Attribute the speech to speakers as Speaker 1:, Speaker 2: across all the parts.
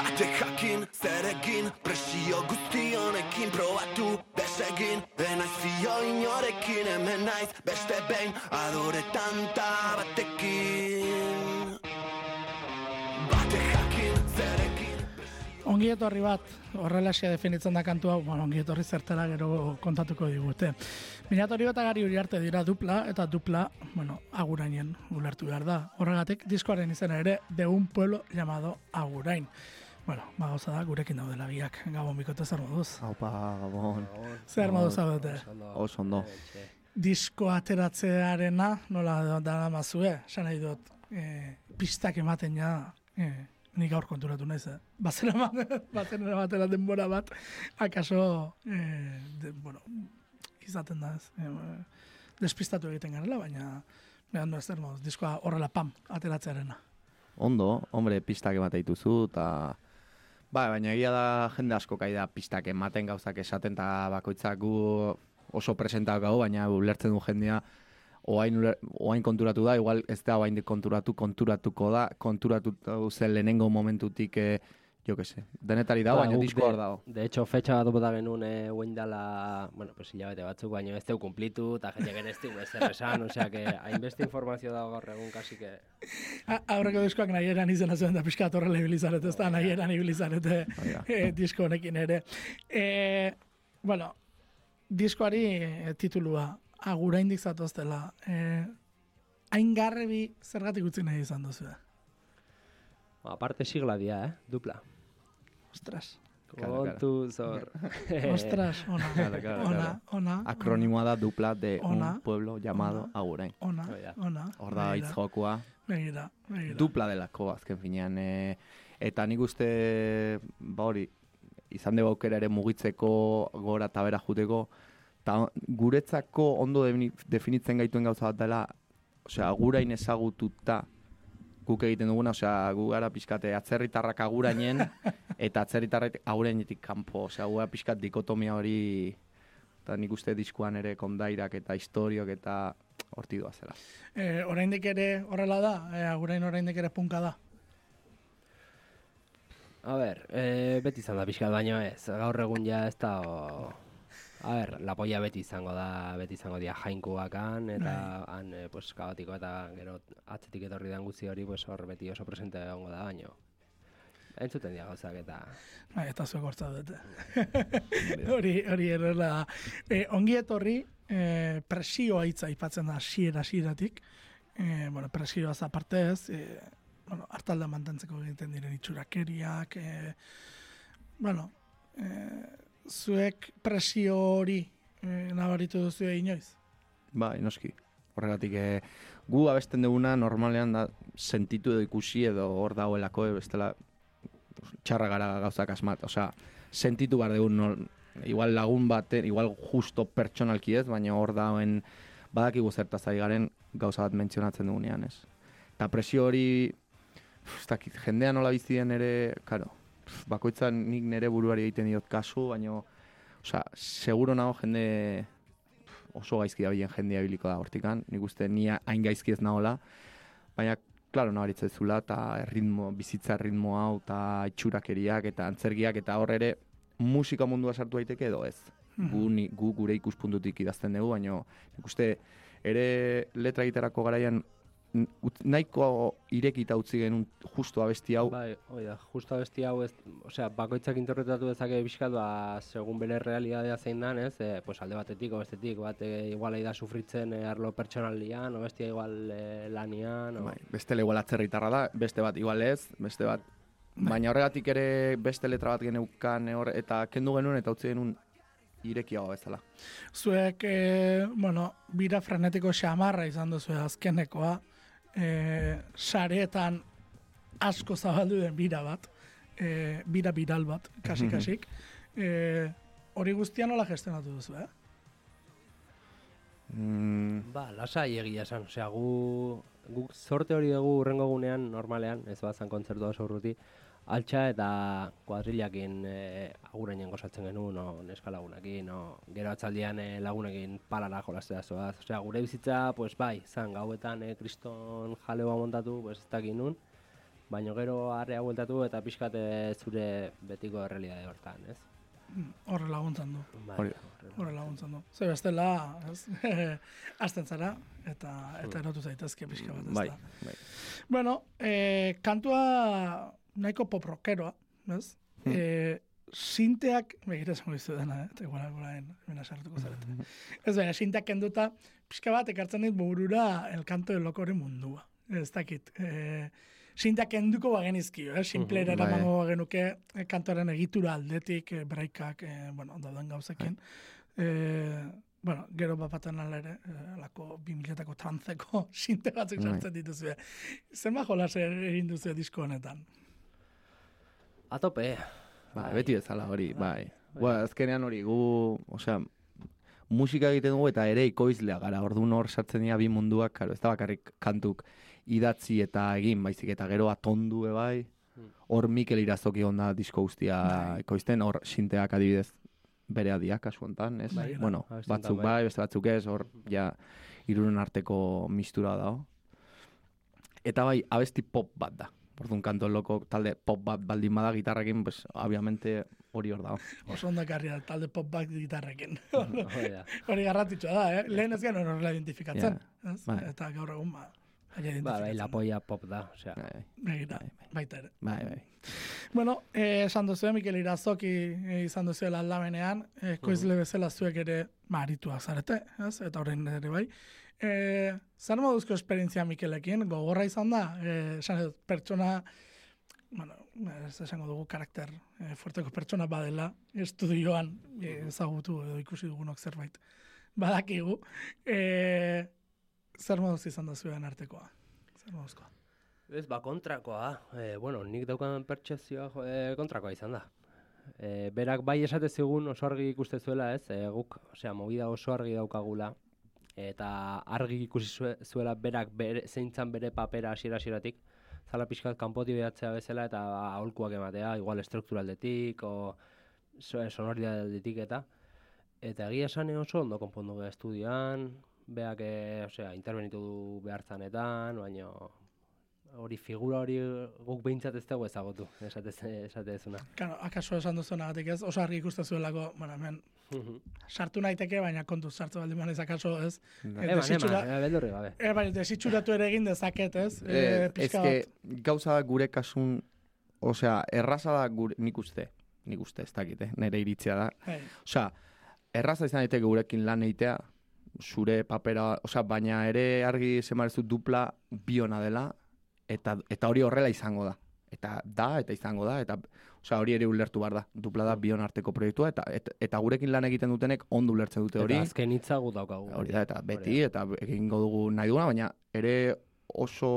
Speaker 1: Batek jakin, zerekin, presio guzti honekin probatu desegin Enaiz fio inorekin, hemen naiz beste behin adore tanta batekin Batek jakin, zerekin
Speaker 2: Ongi etorri bat, horrelaxia definitzen da kantua, bueno, ongi etorri zertara gero kontatuko digute. Minatori bat agari hori arte dira dupla, eta dupla, bueno, agurainen ulertu behar da. Horregatik, diskoaren izena ere, de un pueblo llamado Agurain. Bueno, ba gauza da, gurekin daudela biak, gabon bikote zer moduz.
Speaker 3: Haupa, gabon.
Speaker 2: Zer moduz zaudete?
Speaker 3: Oso ondo.
Speaker 2: Disko ateratzearena, nola da mazue, esan nahi dut, eh, pistak ematen ja, eh, nik gaur konturatu naiz, eh? Bazen bazen batera denbora bat, akaso, eh, de, bueno, izaten da, ez? Eh, despistatu egiten garela, baina, behan ez zer moduz, diskoa horrela pam, ateratzearena.
Speaker 3: Ondo, hombre, pistak ematen dituzu, eta... Ba, baina egia da jende asko kai da pistak ematen gauzak esaten, eta bakoitzak gu oso presentak gau, baina ulertzen du jendea, oain, oain konturatu da, igual ez da oain konturatu, konturatuko da, konturatu zen lehenengo momentutik, eh, jo que se, denetari da,
Speaker 4: Ba,
Speaker 3: baina disko dago.
Speaker 4: De hecho, fetxa bat bota genuen eh, guain dela, bueno, pues hilabete batzuk, baina ez deu kumplitu, eta jende ere ez deu ezer esan, osea, que hainbeste informazio dago gaur egun, kasi que...
Speaker 2: A- Aurreko diskoak nahi eran izena zuen da pixka horrela ibilizarete, ez da nahi eran ibilizarete
Speaker 3: da.
Speaker 2: eh, disko honekin ere. E, bueno, diskoari titulua aguraindik zatoztela. E, hain garrebi zergatik utzi nahi izan duzu.
Speaker 4: Ba, aparte sigla dia, eh? Dupla.
Speaker 2: Ostras.
Speaker 4: Kontu zor.
Speaker 2: ostras, ona,
Speaker 3: Claro, claro,
Speaker 2: ona,
Speaker 3: claro.
Speaker 2: ona,
Speaker 3: Akronimoa da dupla de
Speaker 2: Ona.
Speaker 3: un pueblo llamado
Speaker 2: Ona.
Speaker 3: Agurain.
Speaker 2: ona,
Speaker 4: Hori da.
Speaker 2: ona.
Speaker 3: Hor da hitz jokua,
Speaker 2: Begira, begira.
Speaker 3: dupla delako azken finean. E, eta nik uste, ba hori, izan dugu aukera ere mugitzeko gora eta bera juteko, eta guretzako ondo defini- definitzen gaituen gauza bat dela, osea, agurain ezagututa guk egiten duguna, osea, gu gara pixkate atzerritarrak agurainen, eta atzerritarrak agurainetik kanpo, osea, gu gara pixkat dikotomia hori, eta nik uste diskuan ere kondairak eta historiok eta horti doa.
Speaker 2: E, oraindik ere horrela da, e, agurain oraindik ere punka da.
Speaker 4: A ber, e, beti izan da pixkat, baina ez, gaur egun ja ez da... O... A ber, la polla beti izango da, beti izango dira jainkoakan, eta han, e, pues, kaotiko eta gero atzetik etorri den guzti hori, pues, hor beti oso presente egongo da, baino. Entzuten dira gauzak eta...
Speaker 2: Bai, eta zuek hortza dute. hori, hori errela da. E, ongi etorri, e, presioa hitza aipatzen da hasiera hasieratik. E, bueno, presioaz aparte ez, e, bueno, hartalda mantentzeko egiten diren itxurakeriak, e, bueno, e, zuek presio hori e, nabaritu duzu inoiz?
Speaker 3: Bai, noski. Horregatik, e, gu abesten duguna normalean da sentitu edo ikusi edo hor dagoelako e, bestela txarra gara gauzak asmat. Osea, sentitu behar dugu, nor, igual lagun baten, igual justo pertsonalki ez, baina hor dagoen badakigu zertaz ari garen gauza bat mentzionatzen dugunean, ez. Eta presio hori, ez dakit, jendea nola bizi den ere, karo, pf, bakoitzan nik nire buruari egiten diot kasu, baina, osea, seguro nago jende oso gaizki dabilen jendea biliko da hortikan, nik uste ni hain gaizki ez nagola, baina, klaro, nabaritzen zula, eta ritmo, bizitza ritmo hau, eta itxurakeriak, eta antzergiak, eta hor ere, musika mundua sartu daiteke edo ez. Gu, ni, gu gure ikuspuntutik idazten dugu, baina nik uste ere letra egiterako garaian nahiko irekita utzi genuen justu abesti hau,
Speaker 4: Bai, hoi da, justo abesti hau ez, osea, bakoitzak interpretatu dezake bizkat, ba, segun bere realidadea zein dan, ez, e, pues alde batetik, o bestetik, bat e, igual da sufritzen e, arlo pertsonalian, o bestia igual e, lanian, o...
Speaker 3: Bai, beste igual atzerritarra da, beste bat igual ez, beste bat. Baina horregatik ere beste letra bat geneukan hor, eta kendu genuen eta utzi genuen irekiago bezala.
Speaker 2: Zuek, e, bueno, bira frenetiko xamarra izan duzu azkenekoa, e, sareetan asko zabaldu den bira bat, e, bira biral bat, kasik-kasik. e, hori guztia nola gestionatu duzu, eh?
Speaker 3: Mm,
Speaker 4: Ba, lasai egia esan, osea, gu, guk sorte hori dugu urrengo gunean, normalean, ez bazan kontzertu oso urruti, altxa eta kuadrilakin e, agurainen gozatzen genuen, no, neska lagunekin, no, gero atzaldian e, lagunekin palara jolastea zoaz. Osea, gure bizitza, pues bai, zan gauetan e, kriston jaleoa montatu, pues ez dakin nun, baina gero arrea bueltatu eta pixkat zure betiko errealidade hortan, ez?
Speaker 2: Horre laguntzen du.
Speaker 4: Bai.
Speaker 2: Horre laguntzen du. Ze bestela, ez? Azten zara, eta, eta erotu zaitezke pixka bat, ez
Speaker 3: Bai,
Speaker 2: da.
Speaker 3: bai.
Speaker 2: Bueno, eh, kantua nahiko pop rockeroa, ez?
Speaker 3: Hmm.
Speaker 2: Eh, sinteak, begira esango dizu dena, eh? eta igual guraen, mena sartuko zarete. ez baina, sinteak kenduta, pixka bat ekartzen dit burura el canto del locoren mundua. Ez dakit. Eh, sinteak kenduko bagenizkio, eh? simplera
Speaker 3: bai.
Speaker 2: eramango bagenuke eh, kantoaren egitura aldetik, eh, breakak, eh, bueno, dauden gauzekin. Eh, bueno, gero bapaten ala ere, eh, alako 2000etako trantzeko sinte batzuk
Speaker 3: Bai.
Speaker 2: sartzen dituzue. Zenba jolas egin duzu disko honetan?
Speaker 4: A tope.
Speaker 3: Bai, beti bezala hori, bai. Ba, azkenean hori, gu, osea, musika egiten dugu eta ere ikoizlea gara, orduan hor sartzen dira bi munduak, karo, ez da bakarrik kantuk idatzi eta egin, baizik eta gero atondu e bai, hor Mikel Irazoki onda disko guztia
Speaker 2: Bai.
Speaker 3: ekoizten, hor sinteak adibidez bere adiak kasu hontan, ez?
Speaker 2: Bai,
Speaker 3: bueno,
Speaker 4: honetan,
Speaker 3: batzuk
Speaker 4: bai.
Speaker 3: bai, beste batzuk ez, hor ja irunen arteko mistura dago. Eta bai, abesti pop bat da. Orduan kanto loko talde pop bat baldin bada gitarrekin, pues, obviamente hori hor dago.
Speaker 2: Oso ondakarri da, talde pop bat gitarrekin.
Speaker 4: Hori da.
Speaker 2: Garrantzitsua da, eh? Lehen ez genuen horrela identifikatzen. ez?
Speaker 3: bai.
Speaker 2: Eta gaur egun, ba,
Speaker 4: Ba, bai, la polla pop da, osea.
Speaker 3: Bai,
Speaker 2: Begira, baita ere.
Speaker 3: bai, bai.
Speaker 2: Bueno, eh, esan duzu, Mikel Irazoki eh, izan duzuela aldamenean, eh, koizle bezala zuek ere marituak zarete, ez? Eta horrein ere bai. Eh, zer moduzko esperientzia Mikelekin, gogorra izan da, eh, esan dut, pertsona, bueno, ez esango dugu karakter eh, fuerteko pertsona badela, estudioan eh, ezagutu edo ikusi dugunok zerbait. Badakigu, eh, zer moduz izan da zuen artekoa? Zer moduzkoa?
Speaker 4: Ez, ba, kontrakoa. E, bueno, nik daukan pertsezioa e, kontrakoa izan da. E, berak bai esate zigun oso argi ikuste zuela, ez? E, guk, osea, movida oso argi daukagula. Eta argi ikusi zue- zuela berak bere, zeintzan bere papera hasiera hasieratik. Zala pixkat kanpoti behatzea bezala eta aholkuak ematea, igual estrukturaldetik, o so, sonoridadaldetik eta. Eta egia esan oso ondo konpondu gara estudioan, beak, e, osea, intervenitu du behartzanetan, baina hori figura hori guk behintzat ez dugu ezagutu, esate, esate ezuna.
Speaker 2: Claro, akaso esan duzuenagatik ez, oso argi ikusten zuelako, bueno, hemen sartu naiteke, baina kontuz sartu baldin manez akaso ez. Eh,
Speaker 4: Eman, eman,
Speaker 2: desitxura-
Speaker 4: e, beldurri gabe.
Speaker 2: E, bai, desitxuratu ere egin dezaket, ez? E,
Speaker 3: Eh, ez
Speaker 2: pixka
Speaker 3: gauza da gure kasun, osea, erraza da gure, nik uste, nik uste, ez dakit, eh? nire iritzia da.
Speaker 2: Bai,
Speaker 3: Osea, erraza izan daiteke gurekin lan egitea, zure papera, osea, baina ere argi zemarezu dupla biona dela, eta, eta hori horrela izango da. Eta da, eta izango da, eta osea, hori ere ulertu behar da. Dupla da bion arteko proiektua, eta, eta, eta gurekin lan egiten dutenek ondo ulertzen dute hori.
Speaker 4: Eta azken hitza gu daukagu.
Speaker 3: Hori da, eta beti, eta egingo dugu nahi duguna, baina ere oso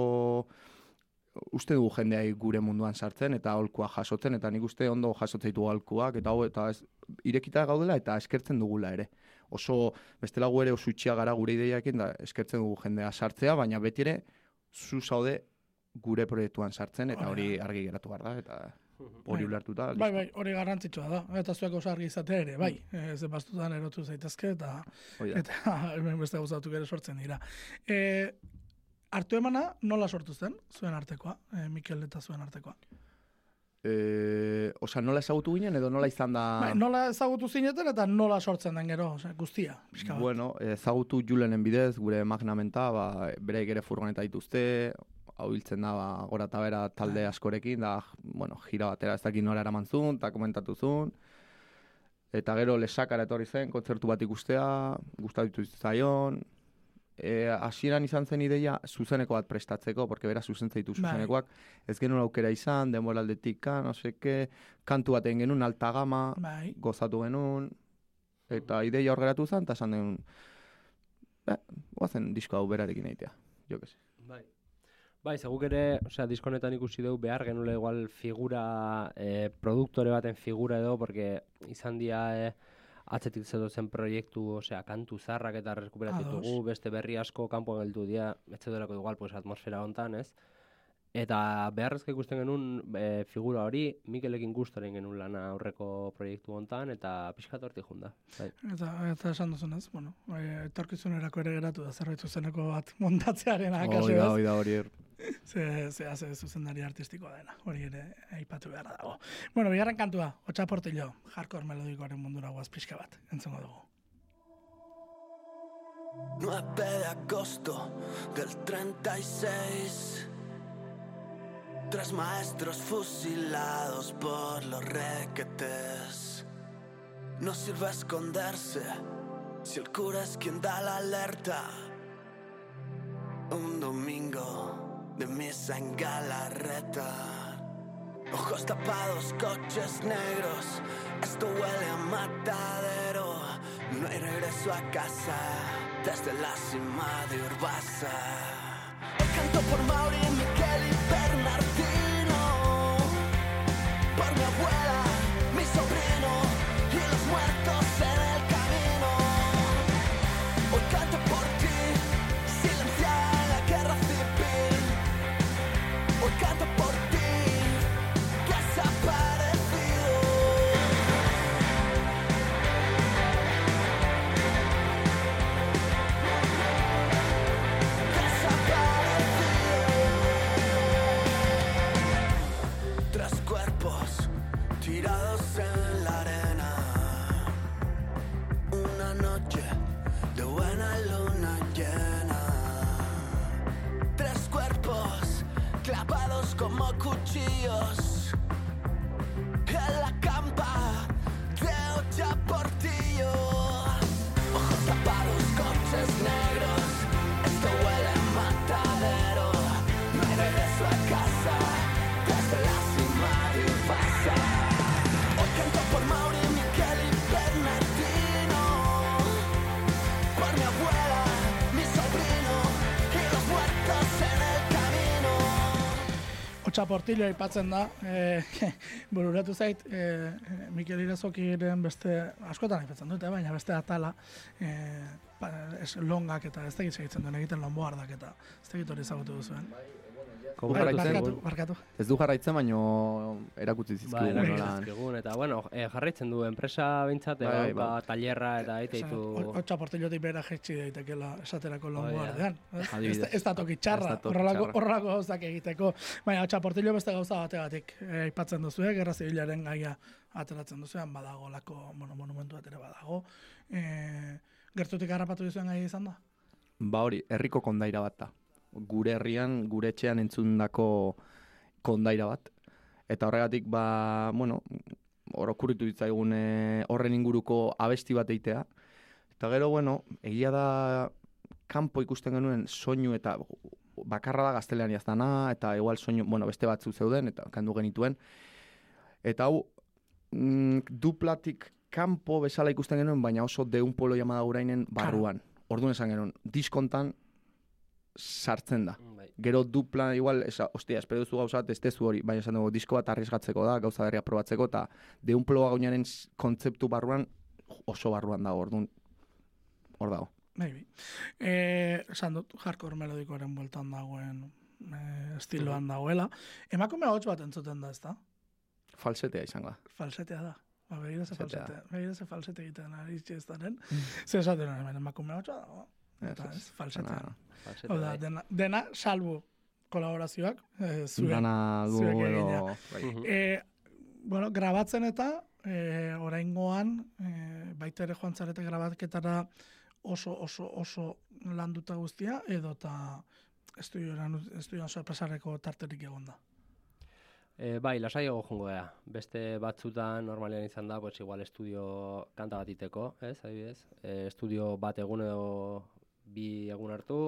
Speaker 3: uste dugu jendeai gure munduan sartzen eta aholkua jasotzen, eta nik uste ondo jasotzen ditugu aholkuak, eta hau, eta ez, irekita gaudela eta eskertzen dugula ere. Oso, bestela gu ere oso itxia gara gure ideiakin, da eskertzen dugu jendea sartzea, baina beti ere zu zaude gure proiektuan sartzen, eta hori argi geratu behar da, eta hori
Speaker 2: Bai.
Speaker 3: ulertuta.
Speaker 2: bai, bai, hori garrantzitsua da. Eta zuek oso argi izatea ere, bai. E, ze bastutan erotu zaitezke, eta,
Speaker 3: Hori
Speaker 2: eta hemen beste gauzatuk ere sortzen dira. E, hartu emana nola sortu zen, zuen artekoa, e, Mikel eta zuen artekoa?
Speaker 3: E, Osa, nola ezagutu ginen, edo nola izan da...
Speaker 2: Bai, nola ezagutu zineten eta nola sortzen den gero, osea, guztia, pixka bat.
Speaker 3: Bueno, ezagutu Julenen bidez, gure magnamenta, ba, bereik ere furgoneta dituzte, hau hiltzen da, ba, gora eta bera talde askorekin, da, bueno, gira batera ez dakit nora eraman zuen, eta komentatu zuen. Eta gero lesakara etorri zen, kontzertu bat ikustea, gustatu zaion. E, hasieran izan zen ideia zuzeneko bat prestatzeko, porque bera zuzentzen ditu
Speaker 2: Bai.
Speaker 3: zuzenekoak. Ez genuen aukera izan, denboraldetik, ka, no seke, kantu bat egin genuen, alta gama,
Speaker 2: Bai,
Speaker 3: gozatu genuen, eta ideia hor geratu zen, eta esan genuen, eh, guazen disko hau berarekin egitea, jo que se.
Speaker 4: Bai. Zeguk ere, osea, diskonetan ikusi dugu behar genula igual figura, eh, produktore baten figura edo, porque izan dia eh, atzetik zen proiektu, osea, kantu zarrak eta rekuperatu ditugu, beste berri asko kanpoan geldu dia, ez zeudelako igual, pues, atmosfera hontan, ez? Eta beharrezko ikusten genuen e, figura hori, Mikelekin gustoren genuen lana aurreko proiektu hontan eta pixka hortik junda. Bai.
Speaker 2: Eta, eta esan duzunez, bueno, bai, etorkizunerako ere geratu da zerbait zuzeneko bat montatzearen
Speaker 3: da,
Speaker 2: ez.
Speaker 3: hoi da, hori er.
Speaker 2: Ze, ze, ze zuzendari artistikoa dena, hori ere aipatu beharra dago. Bueno, bigarren kantua, Otsa Portillo, hardcore melodikoaren mundura guaz pixka bat, entzongo dugu.
Speaker 1: 9 de agosto del 36. Tres maestros fusilados por los requetes. No sirve esconderse si el cura es quien da la alerta. Un domingo de misa en Galarreta. Ojos tapados, coches negros. Esto huele a matadero. No hay regreso a casa desde la cima de Urbasa. Canto por Mauri, Miquel y Bernardino. Cuchillos
Speaker 2: Otsa Portillo aipatzen da, e, bururatu zait, e, Mikel Irazokiren beste, askotan aipatzen dute, baina beste atala, e, pa, es, longak eta ez tegit segitzen duen egiten lomboardak eta ez tegit hori ezagutu duzuen.
Speaker 3: Jarraitzen
Speaker 2: Bai, barkatu, barkatu.
Speaker 3: Ez du jarraitzen, baino erakutsi
Speaker 4: Ba,
Speaker 3: zizkigu.
Speaker 4: erakutsi
Speaker 3: nola-
Speaker 4: zizkigun, eta bueno, e, jarraitzen du enpresa behintzat,
Speaker 3: Bai,
Speaker 4: bai,
Speaker 3: bai, bai.
Speaker 4: talerra eta
Speaker 2: Esan,
Speaker 4: ditu...
Speaker 2: Otsa Portillotik bera jetxi daitekela esaterako ez? Ez,
Speaker 3: Adibidez.
Speaker 2: da- ez da toki txarra,
Speaker 3: Ez da toki
Speaker 2: horrelako,
Speaker 3: txarra.
Speaker 2: horrelako gauzak egiteko. Baina Otsa Portillo beste gauza bategatik aipatzen duzu, eh? gerra zibilaren gaia ateratzen duzuean badago lako bueno, monumentu bat ere badago. E, gertutik harrapatu duzuen gaia izan da?
Speaker 3: Ba hori, herriko kondaira bat da. Gure herrian, gure etxean entzundako kondaira bat. Eta horregatik, ba, bueno, orokurritu ditzaigun eh, horren inguruko abesti bat eitea. Eta gero, bueno, egia da kanpo ikusten genuen soinu eta bakarra da gaztelean jaztana, eta igual soinu, bueno, beste batzu zeuden, eta kandu genituen. Eta hau, mm, duplatik kanpo bezala ikusten genuen, baina oso deun polo llamada urainen barruan. Orduan esan genuen, diskontan sartzen da.
Speaker 4: Bai.
Speaker 3: Gero dupla igual, esa, ostia, espero duzu gauza bat, ez dezu hori, baina esan dugu, disko bat arriesgatzeko da, gauza berria probatzeko, eta deun polo gaunaren kontzeptu barruan, oso barruan dago, orduan, hor dago.
Speaker 2: Maybe. Eh, esan dut, hardcore melodikoaren bueltan dagoen eh, estiloan dagoela. Emakume hots bat entzuten da, ezta?
Speaker 3: Falsetea izango da.
Speaker 2: Falsetea da. Ba, begira ze
Speaker 3: Falsetea.
Speaker 2: falsete, begira ze falsete egiten ari txestaren. Ze esaten hori, hemen emakume hots bat dago. Eta
Speaker 3: Ez,
Speaker 4: Falsete,
Speaker 2: Hau da,
Speaker 4: bai.
Speaker 2: dena, dena salbu kolaborazioak, eh, zuen.
Speaker 3: Dana du
Speaker 2: zuek
Speaker 3: edo...
Speaker 2: E, bueno, grabatzen eta e, oraingoan e, baita ere joan zarete grabaketara oso oso oso landuta guztia edo eta estudioan estudioan sorpresareko tarterik egon da.
Speaker 4: E, bai, lasaiago jongo gea. Beste batzutan normalean izan da, pues igual estudio kanta bat iteko, ez, adibidez. E, estudio bat egun edo bi egun hartu,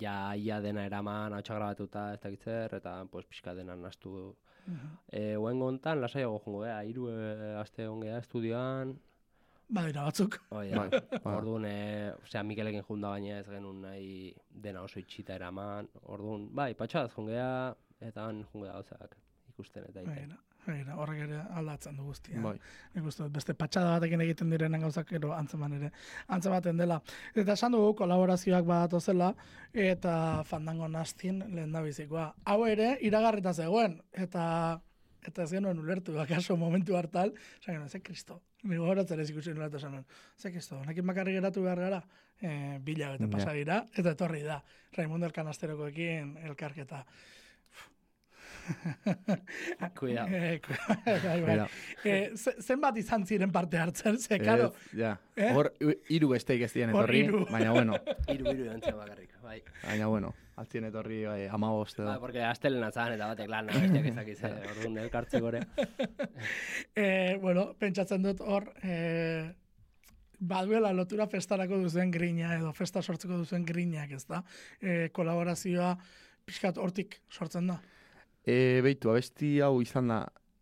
Speaker 4: ja ia dena eraman, hau grabatuta, ez dakit zer, eta pues pixka dena nastu. E, Oen gontan, lasaiago jongo gea, hiru e, aste egon gea estudioan,
Speaker 2: Badira batzuk.
Speaker 4: Hoi da.
Speaker 3: Bai, bai.
Speaker 4: Orduan, e, osea, Mikelekin junda baina ez genuen nahi dena oso itxita eraman. Orduan, bai, patxadaz jungea, eta han jungea gauzak ikusten eta iten.
Speaker 2: Begira, horrek ere aldatzen du guztia.
Speaker 3: Bai.
Speaker 2: Nik uste beste patxada batekin egiten direnen gauzak gero antzeman ere antzematen dela. Eta esan dugu kolaborazioak badatu zela eta fandango nastin lehen da bizikoa. Hau ere, iragarrita zegoen, eta eta ez genuen ulertu, akaso momentu hartal, esan genuen, ze kristo, nigo horatzen ez ikusi nola eta esan genuen, ze kristo, honekin bakarrik geratu behar gara, e, bila eta
Speaker 3: Ja.
Speaker 2: pasa dira, eta etorri da, Raimundo Elkanasterokoekin elkarketa.
Speaker 4: Cuidado.
Speaker 2: Eh, ku- bai, bai.
Speaker 3: Cuidado.
Speaker 2: Eh, ze- zenbat izan ziren parte hartzen, ze, karo,
Speaker 3: Ez, ja.
Speaker 2: Eh?
Speaker 3: Hor, hiru besteik ez diren etorri, baina bueno,
Speaker 4: Iru iru entzio bakarrik, bai.
Speaker 3: baina bueno, altzien etorri bai, amabost
Speaker 4: Ba,
Speaker 3: edo.
Speaker 4: porque astelena zan eta batek lan besteak ezakiz, eh, orduan elkartzeko ere.
Speaker 2: eh, bueno, pentsatzen dut hor, eh, baduela lotura festarako duzuen grina edo festa sortzeko duzuen grinak, ez da? Eh, kolaborazioa pixkat hortik sortzen da.
Speaker 3: E, beitu, abesti hau izan da,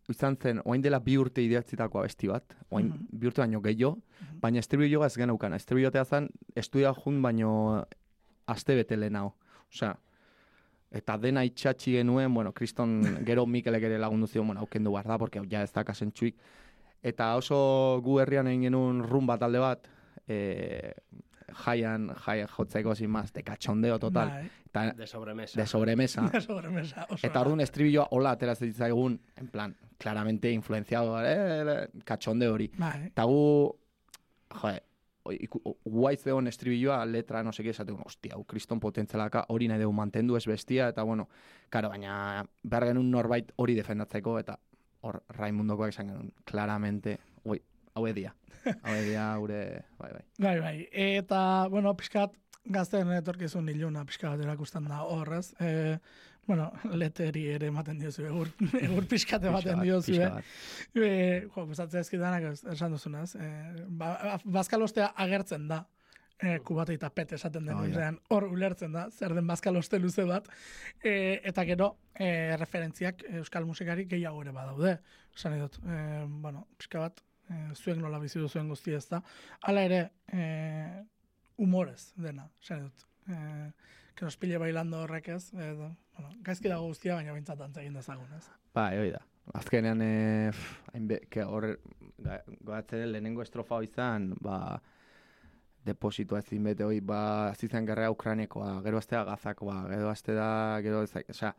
Speaker 3: izan zen, oain dela bi urte ideatzitako abesti bat, oain
Speaker 2: Mhm.
Speaker 3: bi urte baino gehiago,
Speaker 2: Mhm.
Speaker 3: baina estribilloa ez genaukan. Estribillotea zen, estudia jun baino aste bete lehenago. Osea, eta dena itxatxi genuen, bueno, kriston gero Mikelek ere lagundu zion, bueno, aukendu behar da, porque ja ez da kasentxuik. Eta oso gu herrian egin genuen rumba talde bat, e, jaian, jaian jotzeko sin más, de cachondeo total,
Speaker 2: Bai,
Speaker 3: eta
Speaker 4: De sobremesa.
Speaker 3: de sobremesa.
Speaker 2: de sobremesa, oso.
Speaker 3: Eta orduan estribilloa hola atera zitzaigun, en plan, claramente influenciado, eh, cachonde hori.
Speaker 2: Bai,
Speaker 3: Eta gu, joe, guai zegoen estribilloa, letra, no seke, esaten, ostia, hau kriston potentzialaka hori nahi dugu mantendu ez bestia, eta bueno, karo, baina behar genuen norbait hori defendatzeko, eta hor Raimundokoak esan genuen, claramente, hau edia. Hau edia, gure, bai, bai.
Speaker 2: bai, bai. Eta, bueno, pixkat, gazten etorkizun iluna pixka bat erakusten da horrez. E, bueno, leteri ere ematen diozu, egur, egur pixkat ematen
Speaker 3: bat,
Speaker 2: diozu,
Speaker 3: pixka
Speaker 2: eh?
Speaker 3: bat.
Speaker 2: E, jo, gustatzen ezkidanak ez- esan duzunaz. E, ba, bazkalostea agertzen da. E, kubate eta pet esaten den
Speaker 3: Oh,
Speaker 2: hor ulertzen da, zer den bazkaloste luze bat. E, eta gero, e, referentziak euskal musikari gehiago ere badaude. Esan nahi dut, e, bueno, pixka bat, e, zuek nola bizi duzuen guztia ez da. Hala ere, e, humorez dena, esan dut. E, que nos pille bailando horrek ez, edo, bueno, gaizki dago guztia, baina bintzat egin dezagun, ez?
Speaker 3: Bai, hori da. Azkenean, e, hainbe, hor, goatzen lehenengo estrofa izan, ba, depositua ezin bete hori, ba, azizan gerrea Ukrainekoa, gero aztea gazakoa, gero azte da, gero ez, osea,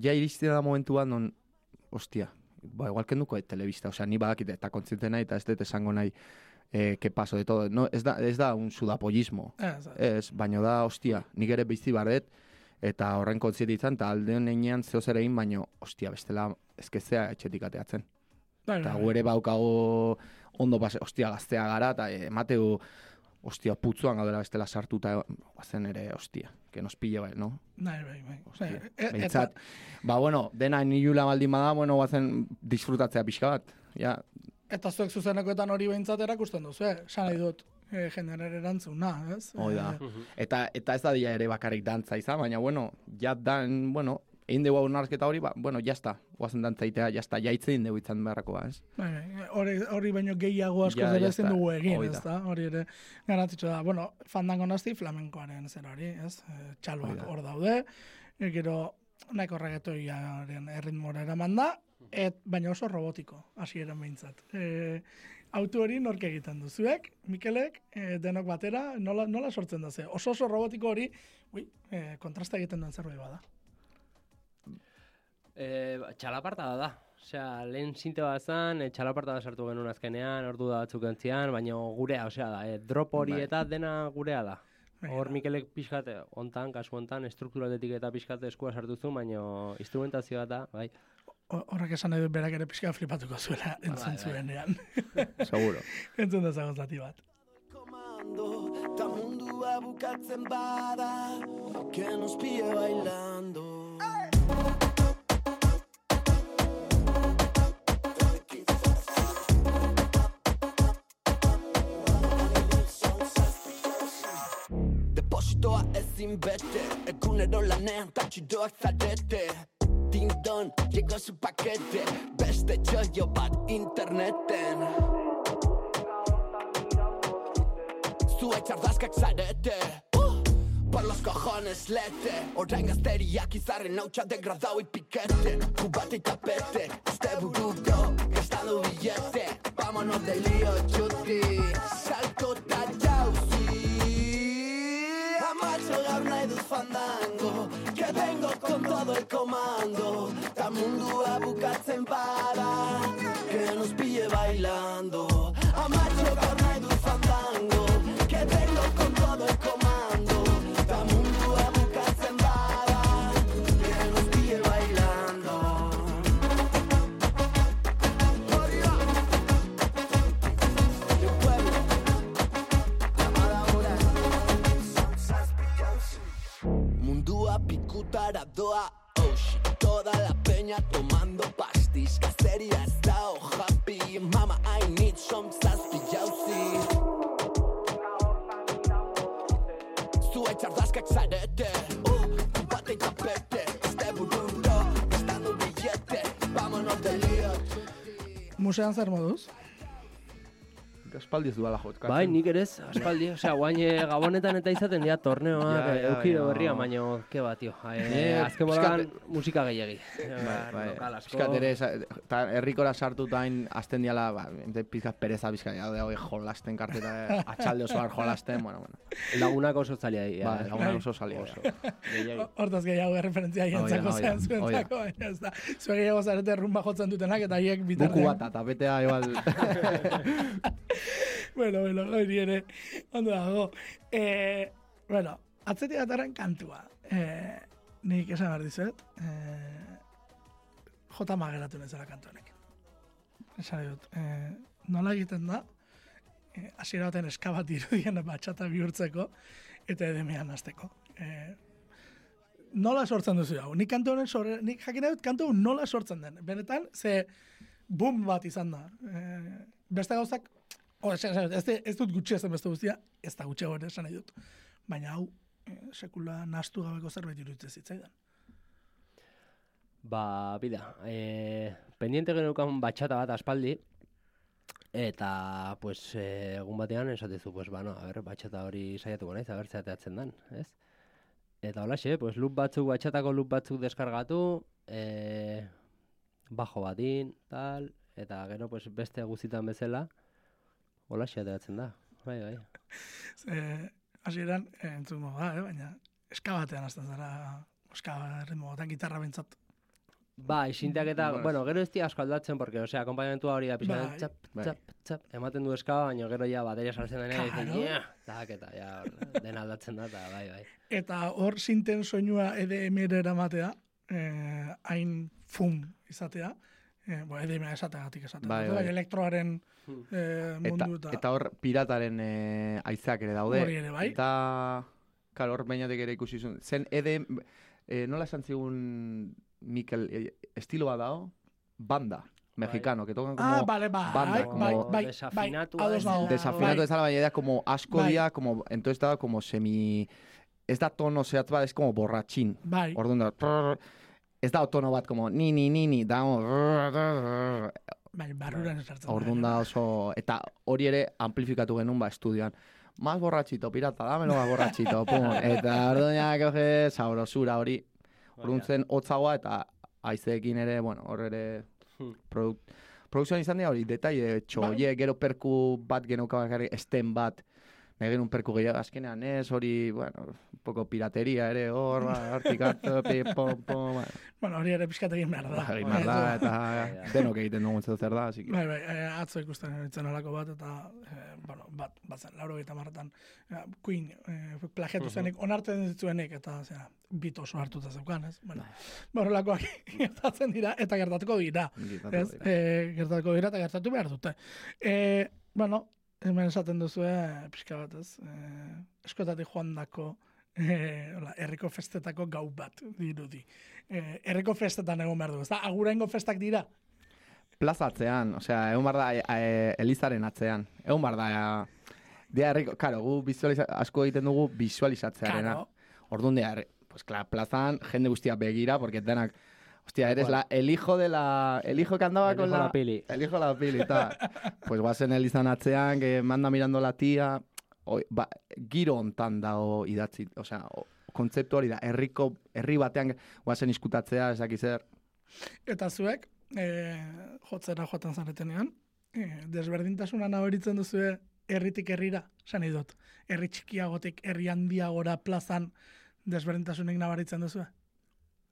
Speaker 3: ja iristen da momentuan non, ostia, ba, igual kenduko et telebista, osea, ni badakite, eta kontziente nahi, eta ez dut esango nahi, eh, que paso de todo, no, ez da, ez da un sudapollismo,
Speaker 2: Ez,
Speaker 3: baino da, ostia, nik ere bizi barret, eta horren kontziente izan, eta alde honean zeo zer egin, baino, ostia, bestela, ezkezea etxetik ateatzen.
Speaker 2: Bai,
Speaker 3: Eta
Speaker 2: bai,
Speaker 3: gu ere baukago ondo pase, ostia, gaztea gara, eta emateu, ostia, putzuan gaudela bestela sartuta, guazen ere, ostia, que nos pille bai, no?
Speaker 2: bai, bai, bai.
Speaker 3: Ostia,
Speaker 2: Bai, e-
Speaker 3: behintzat, ba, bueno, dena nilula baldin bada, bueno, guazen disfrutatzea pixka bat, ja,
Speaker 2: Eta zuek zuzenekoetan hori behintzat erakusten duzu, eh? Esan nahi dut, e, generare erantzuna, ez?
Speaker 3: Hoi da.
Speaker 2: Eh,
Speaker 3: Eta, eta ez da dia ere bakarrik dantza izan, baina, bueno, ja dan, bueno, egin dugu hausnarketa hori, ba, bueno, jazta, guazen dantza jazta, jaitzen dugu izan beharrakoa, ez?
Speaker 2: bai, hori, hori baino gehiago asko
Speaker 3: Ja,
Speaker 2: ezin dugu egin, ez
Speaker 3: da.
Speaker 2: Hori ere garantzitsu da. Bueno, fandango nazti flamenkoaren zer hori, ez? E,
Speaker 3: Hoi
Speaker 2: txaloak
Speaker 3: da.
Speaker 2: hor daude, e, gero nahiko reggaetoiaren erritmora eraman da, et, baina oso robotiko, hasieran behintzat. E, autu hori nork egiten du? Zuek, Mikelek, e, denok batera, nola, nola sortzen da ze? Oso oso robotiko hori, ui, e, kontrasta egiten duen zerbait bada.
Speaker 4: E, txalaparta da da. Osea, lehen sinte bat zan, e, txalaparta da sartu genuen azkenean, ordu da batzuk entzian, baina gurea, osea, da, e, drop hori
Speaker 3: Bai.
Speaker 4: eta dena gurea da.
Speaker 2: Bai,
Speaker 4: Hor
Speaker 2: da.
Speaker 4: Mikelek pixkat, eh, hontan, kasu hontan, estrukturaletik eta pixkat eskua sartu zuen, baina instrumentazioa da, bai.
Speaker 2: Ho- Horrek esan nahi dut berak ere pixka flipatuko zuela entzun
Speaker 4: bai.
Speaker 2: zuenean.
Speaker 3: Seguro.
Speaker 2: entzun dezagun zati bat.
Speaker 1: Komando, ta mundua bukatzen bada Que nos pille bailando Txitoa ezin beste Egunero lanean ta txitoak zarete. Ding dong, llegó su pakete Beste txoio bat interneten. Zue txardazkak zarete. Uh! Por los cojones lete. Orain gazteriak izarren hautsa degradau ipikete Kubate tapete Este burudo, gastando billete. Vámonos de lío, chutis. fandango, que vengo con todo el comando, ta mundua bukatzen bada, que nos pille bailando. Peña tomando pastis Cacería está oh happy Mama I need some zazpi jauzi Zue txardazkak zarete uh, Bate kapete Este burundo Gastando billete Vámonos de lío
Speaker 2: Musean zer moduz?
Speaker 3: Aspaldi ez duala jotkatzen.
Speaker 4: Bai, nik ere ez, aspaldi, osea, guain eh, gabonetan eta izaten dira torneoak,
Speaker 3: Ja,
Speaker 4: ja,
Speaker 3: ja,
Speaker 4: eukide
Speaker 3: ja.
Speaker 4: berria, baina, ke bat, tio. Eh,
Speaker 3: Eh,
Speaker 4: azken modan musika gehiagi.
Speaker 3: Bai, bai. Piskat ere, eta herrikora sartutain azten diala, ba, ente pizkat pereza bizka, ja, hori jolasten karteta, atxalde osoan jolasten, bueno, bueno.
Speaker 4: Lagunak oso zaila dira.
Speaker 3: Ba, laguna oso salia oso.
Speaker 2: Hortaz gehiago erreferentzia
Speaker 3: hoi da,
Speaker 2: zuentzako, baina ez da. Zue gehiago zarete rumba jotzen dutenak eta hiek bitartean.
Speaker 3: Buku bat, eta betea igual...
Speaker 2: bueno, bueno, hori ere, ondo dago. Eh, bueno, atzetik atarren kantua. Eh, nik esan behar dizuet, eh, jota mageratu nezela kantu honek. Esan dut, eh, nola egiten da, eh, hasiera baten eska bat irudien batxata bihurtzeko, eta edemean hasteko. Eh, nola sortzen duzu hau? Nik kantu honen sorre, nik jakin dut kantu nola sortzen den. Benetan, ze boom bat izan da. Eh, beste gauzak, o, ez, ez, dut gutxi ezen beste guztia, ez da gutxiago ere esan nahi dut. Baina hau, eh, sekula nastu gabeko zerbait iruditzen zitzaidan.
Speaker 4: Ba, bida, e, pendiente geneukan batxata bat aspaldi, eta, pues, e, egun batean esatezu, pues, ba, no, a ber, batxata hori saiatuko naiz, a ber, zeateatzen dan, ez? Eta holaxe, pues, loop batzuk, batxatako loop batzuk deskargatu, e, bajo batin, tal, eta gero, pues, beste guztitan bezala, holaxe ateratzen da, bai, bai.
Speaker 2: Ze, hasieran eh, entzungo da, eh, baina eska batean hasten zara, eska ritmo batean gitarra bentsat.
Speaker 4: Ba, isinteak eta,
Speaker 3: Bueno,
Speaker 4: bueno, gero ez dira asko aldatzen, porque, osea, akompainamentua hori da pixka,
Speaker 2: Bai.
Speaker 4: txap,
Speaker 3: Bai.
Speaker 4: txap, txap, ematen du eska, baina gero ja bateria sartzen denean,
Speaker 2: Claro.
Speaker 4: claro. tak, eta ja, hor, dena aldatzen da, eta bai, bai.
Speaker 2: Eta hor sinten soinua EDM-era eramatea, eh, hain fum izatea, eh, bo, EDM esateagatik esatea.
Speaker 3: Bai,
Speaker 2: Bai,
Speaker 3: bai.
Speaker 2: elektroaren
Speaker 4: Hmm.
Speaker 2: eh, mundu eta,
Speaker 3: eta hor pirataren e, aizeak ere daude.
Speaker 2: Hori ere, bai.
Speaker 3: Eta, karo, hor bainatik ere ikusi zuen. Zen, ede, e, nola esan zigun Mikel, e, estilo bat dao, banda, mexicano, que tocan como...
Speaker 2: Ah, bale, bai,
Speaker 3: banda,
Speaker 2: bai,
Speaker 3: como
Speaker 2: bai, bai, nago.
Speaker 4: dela.
Speaker 3: Desafinatu
Speaker 2: Bai.
Speaker 3: ez baina da como asko
Speaker 2: Bai.
Speaker 3: dia, como, entonces da como semi... Ez da tono zehatz bat, ez como borratxin.
Speaker 2: Bai,
Speaker 3: Orduan da, trrr, ez da tono bat como ni ni ni ni, da
Speaker 2: bai, barruran esartzen.
Speaker 3: Orduan da oso... Eta hori ere amplifikatu genuen ba estudioan. Más borratxito, pirata, dámelo más borratxito, pum. Eta orduan ja, coge sabrosura hori. Orduan zen hotzagoa eta aizeekin ere, bueno, hor ere
Speaker 4: Hmm.
Speaker 3: produk, produkzioan izan dira hori, detaile, txoie, gero perku bat geneuka bakarrik, esten bat, nahi genuen perku gehiago azkenean ez, hori, bueno, un poco pirateria ere, hor, ba, hortik pom, pom, bueno,
Speaker 2: Bueno, hori ere pixkat egin behar da.
Speaker 3: ba, egin
Speaker 2: Bai,
Speaker 3: behar da,
Speaker 2: ez
Speaker 3: eta denok egiten dugun zer zer da, así que...
Speaker 2: Bai, bai, eh, atzo ikusten nintzen olako bat, eta, eh, bueno, bat, bat zen, lauro gita marretan, eh, Queen, eh, plagiatu zenik, onartzen zitzuenik, eta, zera, bit oso hartuta zeukan, ez? Bueno, horrelakoak gertatzen dira, eta gertatuko dira,
Speaker 3: Gertatu
Speaker 2: ez?
Speaker 3: dira.
Speaker 2: Eh, gertatuko dira, eta gertatu behar dute. Eh, bueno, hemen esaten duzu, eh, pixka bat, ez? Eh, eskotatik joan dako, eh, hola, herriko festetako gau bat, dirudi. Eh, herriko festetan egon behar du, ez da? Agurengo festak dira?
Speaker 3: plaza atzean, osea, egon bar da e, Elizaren atzean. Egon bar da, dia herriko, karo, gu visualiza, asko egiten dugu visualizatzearena.
Speaker 2: Claro.
Speaker 3: Orduan herri- pues, klar, plazan jende guztia begira, porque denak, hostia, eres la, el hijo de la, el hijo que andaba
Speaker 4: El
Speaker 3: con
Speaker 4: hijo de
Speaker 3: la,
Speaker 4: la pili.
Speaker 3: el hijo de la pili, ta. pues guazen Elizan atzean, que manda mirando la tía, oi, ba, giro hontan dago idatzi, osea, o, kontzeptu hori da, herriko, herri batean guazen iskutatzea, ezaki zer,
Speaker 2: Eta zuek, e, jotzera joaten zaretenean, e, desberdintasuna nabaritzen duzue herritik herrira, esan nahi dut. Herri txikiagotik, herri handiagora plazan desberdintasunik nabaritzen duzue.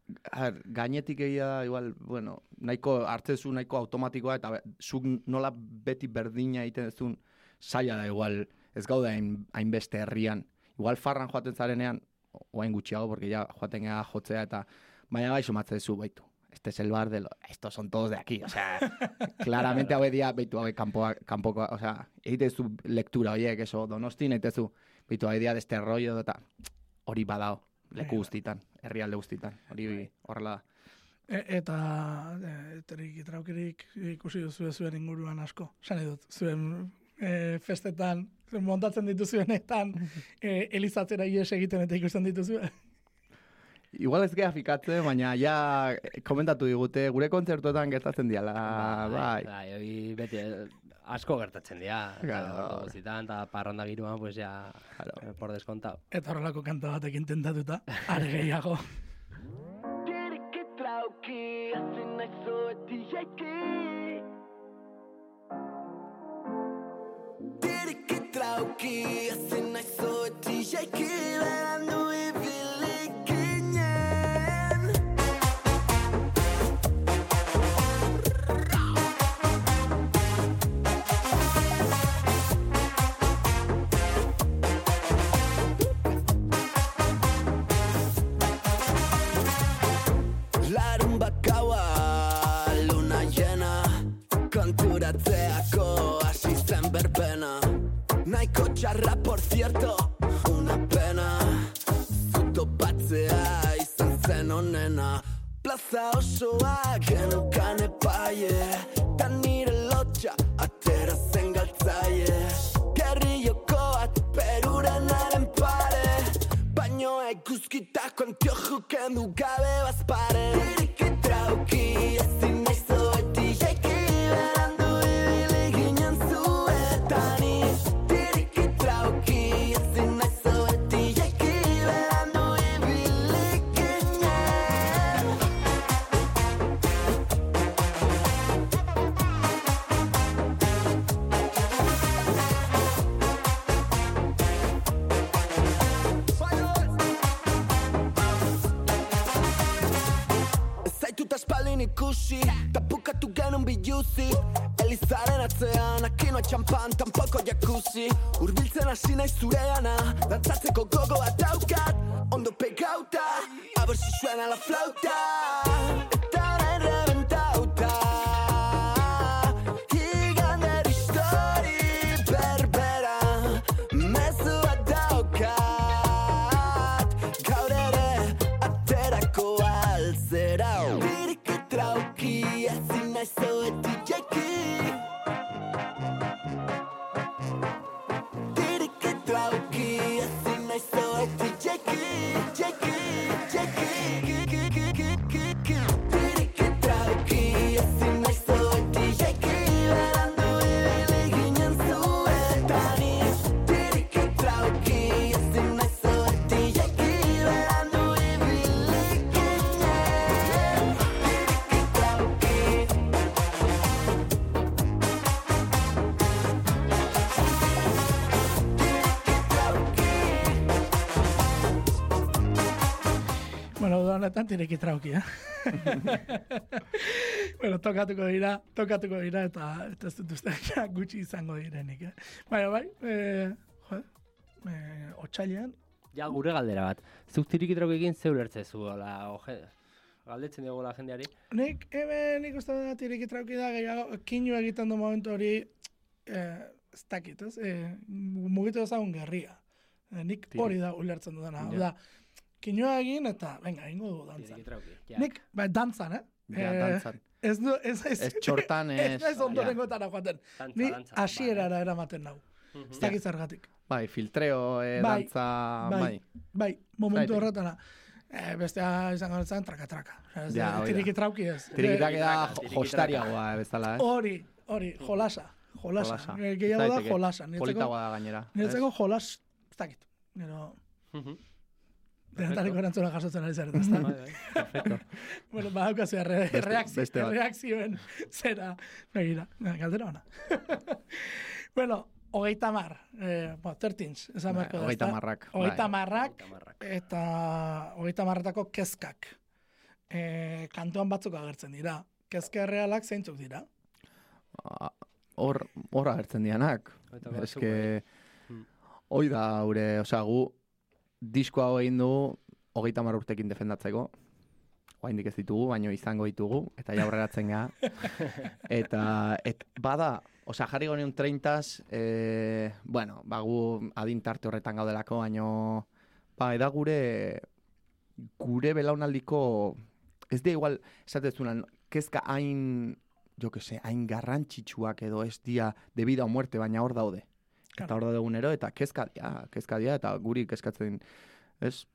Speaker 3: Ber, gainetik egia da, igual, bueno, nahiko, hartzezu nahiko automatikoa, eta zuk nola beti berdina egiten duzun, zaila da igual, ez gaude hain, hainbeste herrian. Igual farran joaten zarenean, oain gutxiago, porque ya joaten gara jotzea, eta baina bai sumatzen duzu, baitu. Este es el bar de los, estos son todos de aquí, o sea, claramente hau dia, baitu, hau kanpoa, kanpoko, o sea, egite zu lektura horiek, eso, donosti, egitezu, baitu, hau dia de este rollo, eta hori badao, leku
Speaker 2: Bai,
Speaker 3: guztitan, herrialde guztitan, hori horrela da.
Speaker 2: E, eta e, teriki traukirik ikusi duzu zuen inguruan asko. Zan dut, zuen e, festetan, zuen montatzen dituzuenetan, e, elizatzera ies egiten eta ikusten dituzu.
Speaker 3: Igual ez gea fikatzen, baina ja komentatu digute, gure kontzertuetan gertatzen diala, bai.
Speaker 4: Bai, hori beti asko gertatzen dira.
Speaker 3: Claro.
Speaker 4: Zitan, eta parranda giroan, pues ya,
Speaker 3: Claro.
Speaker 4: eh, por descontado.
Speaker 2: Eta horrelako kanta batek intentatuta, are gehiago.
Speaker 1: Tiriki trauki, ezin naizu eti jaiki Tiriki trauki, ezin naizu eti jaiki Berandu Nahiko txarra, por cierto, una pena. Zuto batzea izan zen onena Plaza osoa genukan epaie Ta nire lotxa atera zen galtzaie Gerrioko bat perurenaren pare Baino eguzkitako antioju kendu gabe bazpare Tiriki trauki ezin biluzi Elizaren atzean Akinoa txampan, tampoko jacuzzi. Urbiltzen hasi nahi zureana Dantzatzeko gogo bat daukat. Ondo pegauta A ver si suena la flauta
Speaker 2: honetan tireki trauki, eh? bueno, tokatuko dira, tokatuko dira, eta, eta ez dut uste gutxi izango direnik, eh? Baina, bai, eh, jo, eh, otxailean,
Speaker 4: Ja, gure galdera bat. Zuk tirikitrok egin zeur ertzezu, hola, oje, galdetzen dugu la jendeari.
Speaker 2: nik, hemen nik uste dut tireki trauki da, gehiago, kinu egiten du momentu hori, eh, ez dakit, ez? Eh, mugitu ezagun gerria. Nik hori da ulertzen dudana. Hau
Speaker 3: Ja.
Speaker 2: da, kinua egin eta, venga, ingo dugu dantzan. Nik, bai, dantzan, eh?
Speaker 3: Ja,
Speaker 2: Eh,
Speaker 3: dantzan.
Speaker 2: Ez du, ez, ez,
Speaker 3: Ez txortan,
Speaker 2: ez,
Speaker 3: ez...
Speaker 2: ez ondorengotara joaten.
Speaker 4: Dantza,
Speaker 2: Ni
Speaker 4: dantza,
Speaker 2: hasierara eramaten nau.
Speaker 4: Mhm.
Speaker 2: Ez dakit zergatik.
Speaker 3: Bai, filtreo, eh,
Speaker 2: Bai,
Speaker 3: dantza,
Speaker 2: bai.
Speaker 3: bai.
Speaker 2: Bai, momentu
Speaker 3: Zaitik.
Speaker 2: horretara. Eh, bestea izango zen traka-traka.
Speaker 3: Ja,
Speaker 2: da,
Speaker 3: hori da.
Speaker 2: tiriki trauki ez.
Speaker 3: Tirikitak
Speaker 2: Eh,
Speaker 3: da jostariagoa eh, bezala, eh?
Speaker 2: Hori, hori, jolasa. Jolasa.
Speaker 3: Jolasa.
Speaker 2: Eh, Gehiago da
Speaker 3: eh?
Speaker 2: jolasa.
Speaker 3: Politagoa da gainera.
Speaker 2: niretzako jolas, ez dakit. Gero, Denetariko erantzuna jasotzen ari zareta, ez da?
Speaker 4: Bai, bai, perfecto.
Speaker 2: Bueno, badaukazu erre,
Speaker 3: Beste-
Speaker 2: reakzio,
Speaker 3: beste bat.
Speaker 2: reakzioen zera. Begira, eh, galdera ona. bueno, hogeita mar, eh, bueno, tertins, esan
Speaker 3: Bai,
Speaker 2: beharko da,
Speaker 3: hogeita
Speaker 2: ezta?
Speaker 3: marrak,
Speaker 2: Hogeita
Speaker 3: bai.
Speaker 2: marrak,
Speaker 4: Hogeita marrak.
Speaker 2: eta hogeita marretako kezkak. e, kantuan batzuk agertzen dira. Kezka errealak zeintzuk dira.
Speaker 3: A- Hor, hor agertzen dianak. Que,
Speaker 4: Hmm.
Speaker 3: hoi da, gure, osea, gu, disko hau egin du, hogeita mar urtekin defendatzeko, oraindik ez ditugu, baino izango ditugu, eta ja aurreratzen ga. eta, et, bada, osea, jarri gonion 30 e, bueno, ba, gu adin tarte horretan gaudelako, baino, ba, eda gure, gure belaunaldiko, ez da igual, esatezunan, kezka hain, jo que se, hain garrantzitsuak edo ez dia de vida o muerte, baina hor daude. Eta
Speaker 2: Claro.
Speaker 3: hor daude egunero, eta kezka dia, kezka dia, eta guri kezkatzen, ez?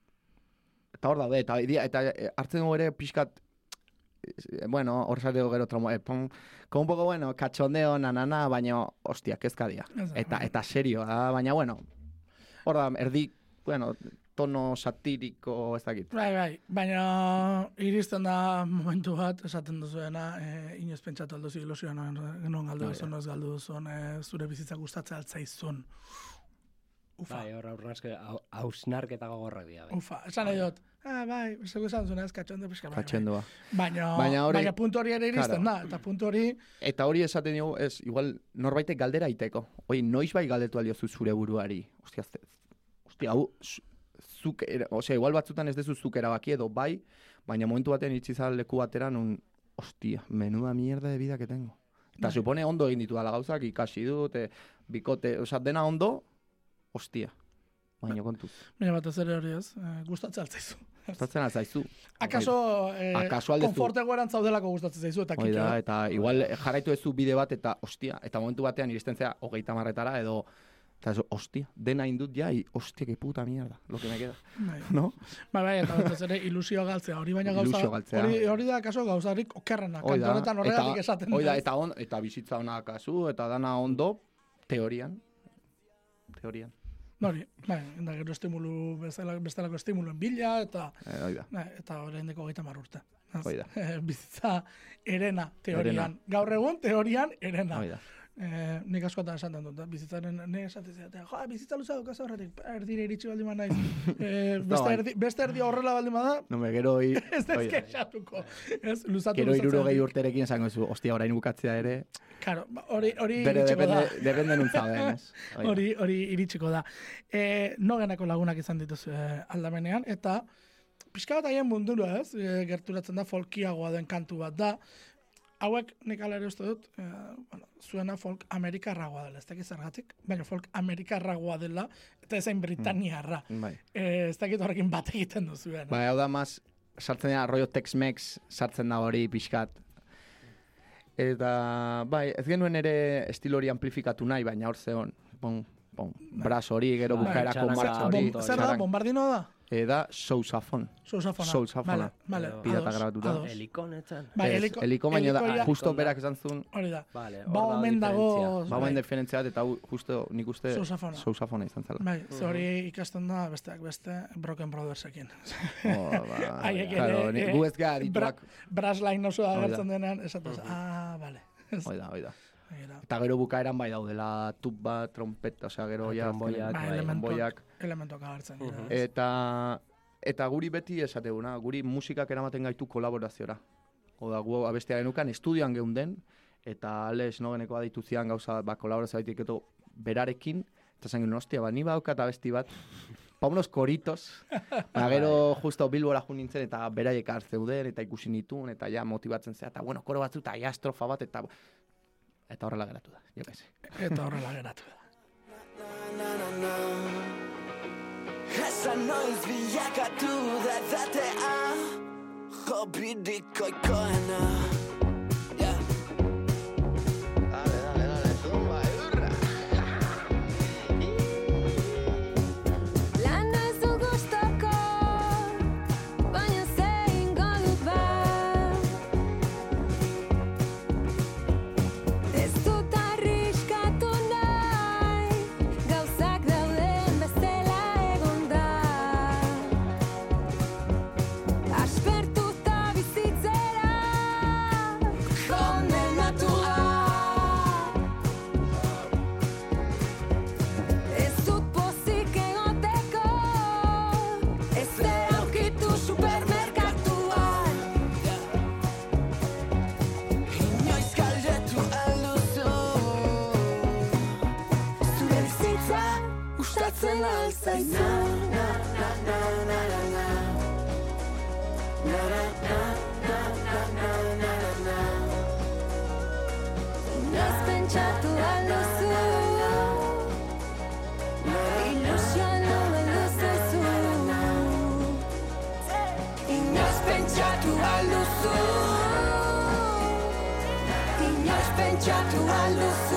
Speaker 3: Eta hor daude, eta, eta eh, hartzen dugu ere pixkat, eh, bueno, hor zareo gero trauma, eh, pon, un poco, bueno, cachondeo, nanana, baina, hostia, kezka dia.
Speaker 2: Ez da,
Speaker 3: Eta, eta serio, da, baina, bueno, hor da, erdi, bueno, tono satiriko, ez dakit.
Speaker 2: Bai, bai, baina iristen da momentu bat, esaten duzuena, e, inoz pentsatu alduzu ilusioa non, non galdu
Speaker 3: Hori
Speaker 2: duzun, ez galdu duzun, e, zure bizitza gustatzea altzaizun. Ufa,
Speaker 4: Bai, hor aurnaske, hausnarketa gogorrak dira. Bai.
Speaker 2: ufa, esan nahi dut, ah, bai, zego esan zuen ez, katxonde pixka, bai, bai.
Speaker 3: Katxendua.
Speaker 2: Baina,
Speaker 3: Baina hori-
Speaker 2: baina puntu hori ere iristen
Speaker 3: Claro.
Speaker 2: da, eta puntu hori,
Speaker 3: Eta hori esaten dugu, ez, igual, norbaitek galdera iteko. Oi, noiz bai galdetu aldiozu zure buruari. Ostia, ostia, hau, zuk, era, osea, igual batzutan ez dezu zuk erabaki edo bai, baina momentu baten itzi leku batera nun, ostia, menuda mierda de vida que tengo. Eta
Speaker 2: Bai.
Speaker 3: supone ondo egin ditu dala gauzak, ikasi dut, e, bikote, osea, dena ondo, ostia. Baina kontuz,
Speaker 2: baina batez ere hori ez, gustatzea altzaizu.
Speaker 3: gustatzen alzaizu.
Speaker 2: Akaso, e,
Speaker 3: Akaso aldezu.
Speaker 2: konforte goeran zaudelako gustatzen zaizu, eta kito.
Speaker 3: eta igual jarraitu ezu bide bat, eta ostia, eta momentu batean iristen zea hogeita marretara, edo, eta ez, ostia, dena indut ja, i, ostia, que puta mierda, lo que me queda,
Speaker 2: Bai.
Speaker 3: no?
Speaker 2: Bai, bai, eta batez ere ilusioa galtzea, hori baina gauza,
Speaker 3: Ilusio
Speaker 2: hori, hori da kaso gauzarik okerrena, honetan horregatik esaten
Speaker 3: hoi da, eta, on, eta bizitza ona kasu, eta dana ondo, teorian, teorian,
Speaker 2: Hori, bai, da gero estimulu, bezala, bestelako estimuluen bila, eta,
Speaker 3: eh, hoi da.
Speaker 2: bai, eta oraindiko hogeita mar urte. Ez,
Speaker 3: Hoi da.
Speaker 2: eh, bizitza erena, teorian.
Speaker 3: Erena.
Speaker 2: Gaur egun, teorian, erena.
Speaker 3: Hoi da.
Speaker 2: Eh, nik askotan esaten dut, eh, bizitzaren, ne esaten zidatea, jo, bizitza luzea dukaz horretik, erdire iritsi baldin naiz. Eh, beste,
Speaker 3: bai.
Speaker 2: erdi, beste erdi horrela baldin bada,
Speaker 3: No, me gero, hi,
Speaker 2: ez ez kexatuko. Ez, luzatu
Speaker 3: Gero irurogei
Speaker 2: dut.
Speaker 3: urterekin esango zu, ostia, orain bukatzea ere,
Speaker 2: Claro, ba, hori, hori iritsiko da.
Speaker 3: depende, depende ez?
Speaker 2: Hori, hori iritsiko da. E, nogenako lagunak izan dituz e, aldamenean, eta pixka bat haien mundura ez, e, gerturatzen da folkiagoa den kantu bat da. Hauek nik ala ere uste dut, e, bueno, zuena folk amerikarragoa dela, ez dakit zergatik, baina folk amerikarragoa dela, eta ezain Britaniarra.
Speaker 3: Bai.
Speaker 2: E, ez dakit horrekin bat egiten duzuen.
Speaker 3: Ba, hau da, maz, sartzen da, rollo Tex-Mex, sartzen da hori pixkat. Eta, bai, ez genuen ere estilo hori amplifikatu nahi, baina hor zeon, bon, bon, bras hori, gero
Speaker 4: Bai,
Speaker 3: bukaerako martxa hori.
Speaker 2: Zer da,
Speaker 3: txarak-
Speaker 2: bombardinoa da?
Speaker 3: Eda, sousafon.
Speaker 2: Sousafona.
Speaker 3: Sousafona.
Speaker 2: Vale, vale,
Speaker 3: Pirata grabatuta.
Speaker 4: Helikonetan.
Speaker 2: Bai, heliko-
Speaker 3: heliko baino da, justo berak esan zuen,
Speaker 2: Hori da.
Speaker 4: Vale,
Speaker 2: Ba, omen dago...
Speaker 3: ba,
Speaker 2: bai.
Speaker 3: buen diferentzia bat, eta justo nik uste
Speaker 2: Sousafona.
Speaker 3: sousafona izan zela.
Speaker 2: Bai, ze hori ikasten da besteak beste Broken Brothersekin.
Speaker 3: Oh, ba,
Speaker 2: Haiek
Speaker 3: claro,
Speaker 2: ere,
Speaker 3: ni-
Speaker 2: eh,
Speaker 3: gu ez gara dituak,
Speaker 2: Brassline oso
Speaker 3: da.
Speaker 2: agertzen denean, esatuz, ah, vale.
Speaker 3: hoi da, hoi da.
Speaker 2: Era,
Speaker 3: Eta gero bukaeran bai daudela tub bat, trompeta, osea, gero ja...
Speaker 4: tromboiak,
Speaker 2: Ba,
Speaker 4: bai,
Speaker 2: elementuak,
Speaker 3: tromboiak.
Speaker 2: elementuak agertzen dira. Ez?
Speaker 3: Eta eta guri beti esateguna, guri musikak eramaten gaitu kolaboraziora. Oda, gu abestea genukan, estudioan geunden, eta Alex nogeneko aditu zian gauza, ba, kolaborazio baitik eto berarekin, eta zen genuen, ostia, ba, ni baukat abesti bat, pa unos koritos, ba, gero justo Bilbora jo nintzen, eta beraiek hartzeuden, eta ikusi nituen, eta ja motibatzen zea, eta bueno, koro batzu, eta ja estrofa bat, eta eta horrela geratu da, jo.
Speaker 2: Eta horrela geratu da.
Speaker 1: Esan noiz bilakatu da edatea Hobidik
Speaker 5: zaizu Inoiz pentsatu alduzu Ilusioa nobeldu zaizu Inoiz pentsatu alduzu Inoiz pentsatu alduzu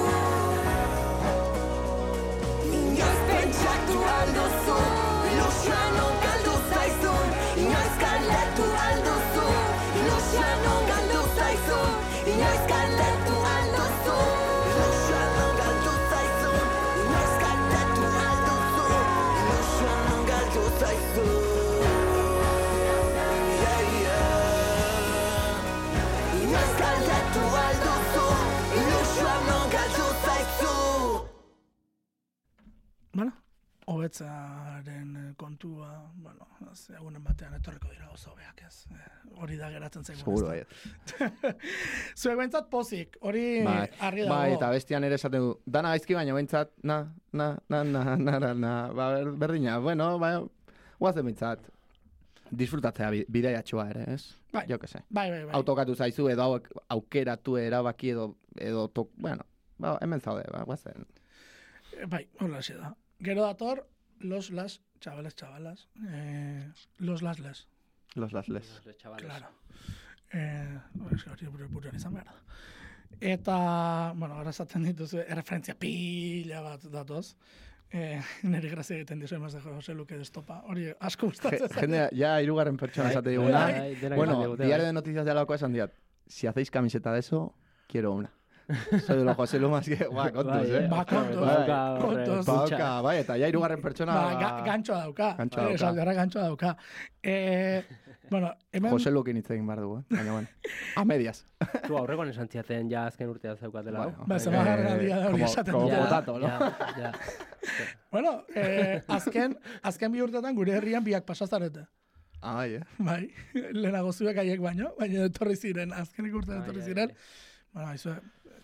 Speaker 2: hobetzaren eh, kontua, bueno, ez, egunen batean etorriko dira oso hobeak ez. Eh, hori da geratzen zaigu.
Speaker 3: Seguro, bai.
Speaker 2: Zuek behintzat pozik, hori
Speaker 3: Bai,
Speaker 2: argi dago.
Speaker 3: bai, eta bestian ere esaten du, dana gaizki baina behintzat, na, na, na, na, na, na, na, ba, ber- berdina, bueno, ba, guazen behintzat, disfrutatzea bi- bidaiatxoa ere, ez?
Speaker 2: Bai.
Speaker 3: Jo que se.
Speaker 2: Bai, bai, bai.
Speaker 3: Autokatu zaizu edo aukeratu erabaki edo, edo tok, bueno, ba, hemen zaude, ba, guazen.
Speaker 2: Eh, Bai, hola da. Gero dator, los las, chavales, chavalas, eh, los las les,
Speaker 3: Los las les.
Speaker 2: claro. Eh, hori izan behar da. Eta, bueno, ahora esaten dituzu, erreferentzia pila bat datoz. Eh, niri grazia egiten dizu emaz de Jose Luke de Estopa. Hori asko gustatzen
Speaker 3: jendea, ja hirugarren pertsona
Speaker 4: Bai,
Speaker 3: esate
Speaker 4: bai,
Speaker 3: diguna.
Speaker 4: bai,
Speaker 3: Bueno, diario de noticias de Alakoa esan diat, si hacéis camiseta de eso, quiero una. Soy de los José Lumas que, ba, kontuz,
Speaker 4: Bai,
Speaker 3: eh?
Speaker 2: Ba, kontuz.
Speaker 4: Horre
Speaker 2: Kontuz.
Speaker 4: putxa.
Speaker 3: Bauka, bai, eta ja hirugarren pertsona...
Speaker 2: Ba, ga, gantxoa dauka.
Speaker 3: Gantxoa
Speaker 2: Eh,
Speaker 3: dauka.
Speaker 2: horrek gantxoa dauka. Eh, bueno, hemen...
Speaker 3: Jose Lukin hitz egin behar dugu, eh? Baina, bueno. A medias.
Speaker 4: Zu aurrekoan esan ziaten ja azken urtea zeukatela.
Speaker 3: Bueno,
Speaker 2: Ba,
Speaker 3: eh,
Speaker 2: da hori
Speaker 3: como-
Speaker 2: esaten
Speaker 3: como
Speaker 2: dute.
Speaker 4: Ja,
Speaker 3: potato, no?
Speaker 4: ja, ja.
Speaker 2: Bueno, eh, azken, azken bi urtetan gure herrian biak pasazarete.
Speaker 3: Ah, bai, eh?
Speaker 2: Bai, lehenago zuek haiek baino, baina etorri ziren, azkenik urtean etorri ziren. Bueno, aizue,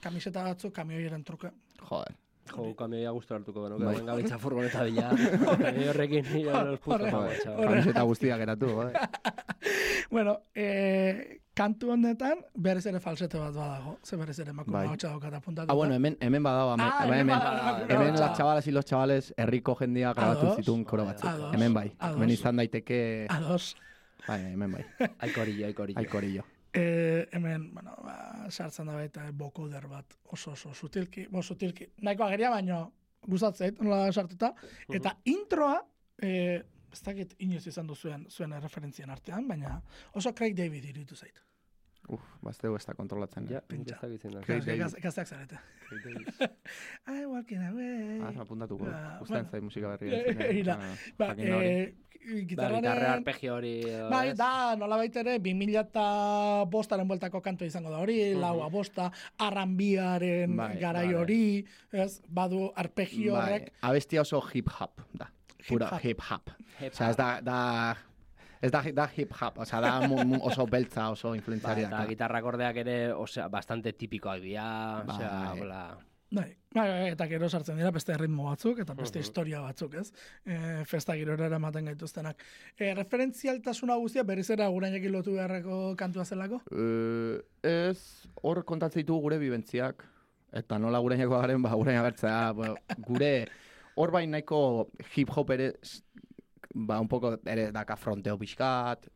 Speaker 2: kamiseta batzuk kamioiren truke.
Speaker 3: Joder.
Speaker 4: Jo, kamioia guztu hartuko benuke,
Speaker 3: Bai.
Speaker 4: venga bitza furgoneta bila. Kamio horrekin nire los chaval.
Speaker 3: Kamiseta guztiak geratu, joder.
Speaker 2: Bueno, eh, kantu honetan berez ere falsete bat badago, ze berez ere emakume
Speaker 3: Bai.
Speaker 2: hotxa daukat apuntatuta.
Speaker 3: Ah, bueno, hemen, hemen badao, hemen,
Speaker 2: Ah,
Speaker 3: hemen,
Speaker 2: hemen
Speaker 3: hemen,
Speaker 2: badago,
Speaker 3: las chavalas y los chavales herriko jendia grabatu zituen koro batzuk. Hemen bai. Hemen izan daiteke...
Speaker 2: Ados.
Speaker 3: Bai, hemen bai.
Speaker 4: Aikorillo, aikorillo.
Speaker 3: Aikorillo.
Speaker 2: Eh, hemen, bueno, ba, sartzen da baita bokoder bat oso oso sutilki, bo sutilki, nahiko ageria baino gustatzeit nola sartuta eta introa eh, ez dakit inoiz izan du zuen zuen referentzien artean, baina oso Craig David iruditu zait.
Speaker 3: Uf, bazteu ez da kontrolatzen.
Speaker 4: Ja,
Speaker 3: eh?
Speaker 2: Pentsa.
Speaker 4: ez dakit zein da.
Speaker 3: Craig David.
Speaker 2: Gaz- Gazteak zarete. I walking away.
Speaker 3: Ah, apuntatuko.
Speaker 2: Ba,
Speaker 3: Gustatzen
Speaker 2: bueno.
Speaker 3: zait musika berri.
Speaker 2: Eh, ira. Ba, eh, gitarraren...
Speaker 4: gitarra arpegio hori.
Speaker 2: Bai, da, nola ere, 2000 eta bostaren bueltako kanto izango da hori, laua bosta, arranbiaren
Speaker 3: Bai,
Speaker 2: garai
Speaker 4: bai.
Speaker 2: hori, ez, badu arpegio
Speaker 3: Bai,
Speaker 2: horrek,
Speaker 3: abestia oso hip hop da. Pura
Speaker 2: Hip-hop.
Speaker 3: hip Osea, ez da, da, ez da, da hip hop, osea, da oso beltza, oso
Speaker 4: Ba,
Speaker 3: influentzariak.
Speaker 4: eta gitarra akordeak ere, osea, bastante tipikoak dira, osea,
Speaker 3: Bai.
Speaker 4: hola.
Speaker 2: Bai, bai, bai, eta gero sartzen dira beste ritmo batzuk, eta beste
Speaker 4: Mhm.
Speaker 2: historia batzuk, ez, e, festa girora eramaten gaituztenak. E, referentzialtasuna guztia berriz ere agurainekin lotu beharreko kantua zelako?
Speaker 3: Eh, ez, hor kontatzen ditugu gure bibentziak, eta nola gureñako garen, ba, gureña bertzea, bueno, gure, hor bain nahiko hip hop ere, ba, un poco ere daka fronteo pixkat,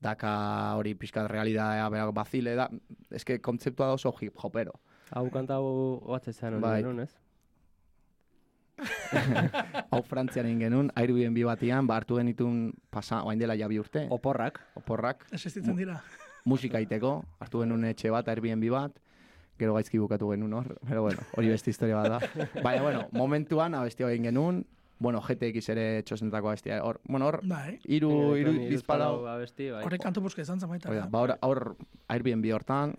Speaker 3: daka hori pixkat realidadea berak bazile, da, eske kontzeptua da oso hip hopero.
Speaker 4: Hau kanta hau batzen zen hori
Speaker 3: Bai.
Speaker 4: genuen, ez?
Speaker 3: Hau Frantzian egin genuen, Airbnb batian, ba, hartu genitun pasa, oain dela jabi urte,
Speaker 4: Oporrak.
Speaker 3: oporrak,
Speaker 2: Existitzen dira.
Speaker 3: musika iteko, hartu genuen etxe bat, Airbnb bat, gero gaizki bukatu genuen hor, pero bueno, hori beste historia bat da. Baina, bueno, momentuan abestia egin genuen, bueno, GTX ere txosnetako abestia, hor, bueno, hor,
Speaker 2: Bai,
Speaker 3: hiru
Speaker 4: Toni
Speaker 3: bizpalau,
Speaker 4: abesti, bai.
Speaker 2: horrek kantu buska izan zen baita.
Speaker 3: hori da, ba, hor, hor Airbnb hortan,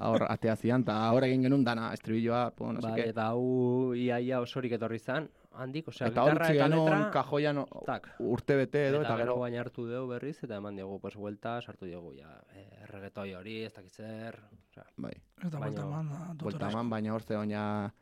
Speaker 3: hor atea zian, eta hor egin genuen dana, estribilloa, pues, no
Speaker 4: Bai, eta hau iaia osorik etorri zan, handik, osea,
Speaker 3: Eta
Speaker 4: gitarra eta letra,
Speaker 3: kajoian
Speaker 4: tak.
Speaker 3: urte bete edo,
Speaker 4: eta,
Speaker 3: eta gero,
Speaker 4: baina hartu dugu berriz, eta eman diogu, pues, vuelta, sartu diogu, ja, eh, erregetoi hori, ez dakit zer, osea,
Speaker 3: bai,
Speaker 2: Eta
Speaker 4: Baina-
Speaker 2: buelta eman,
Speaker 3: buelta
Speaker 2: dotorazko.
Speaker 3: eman, baina hor zegoen ja,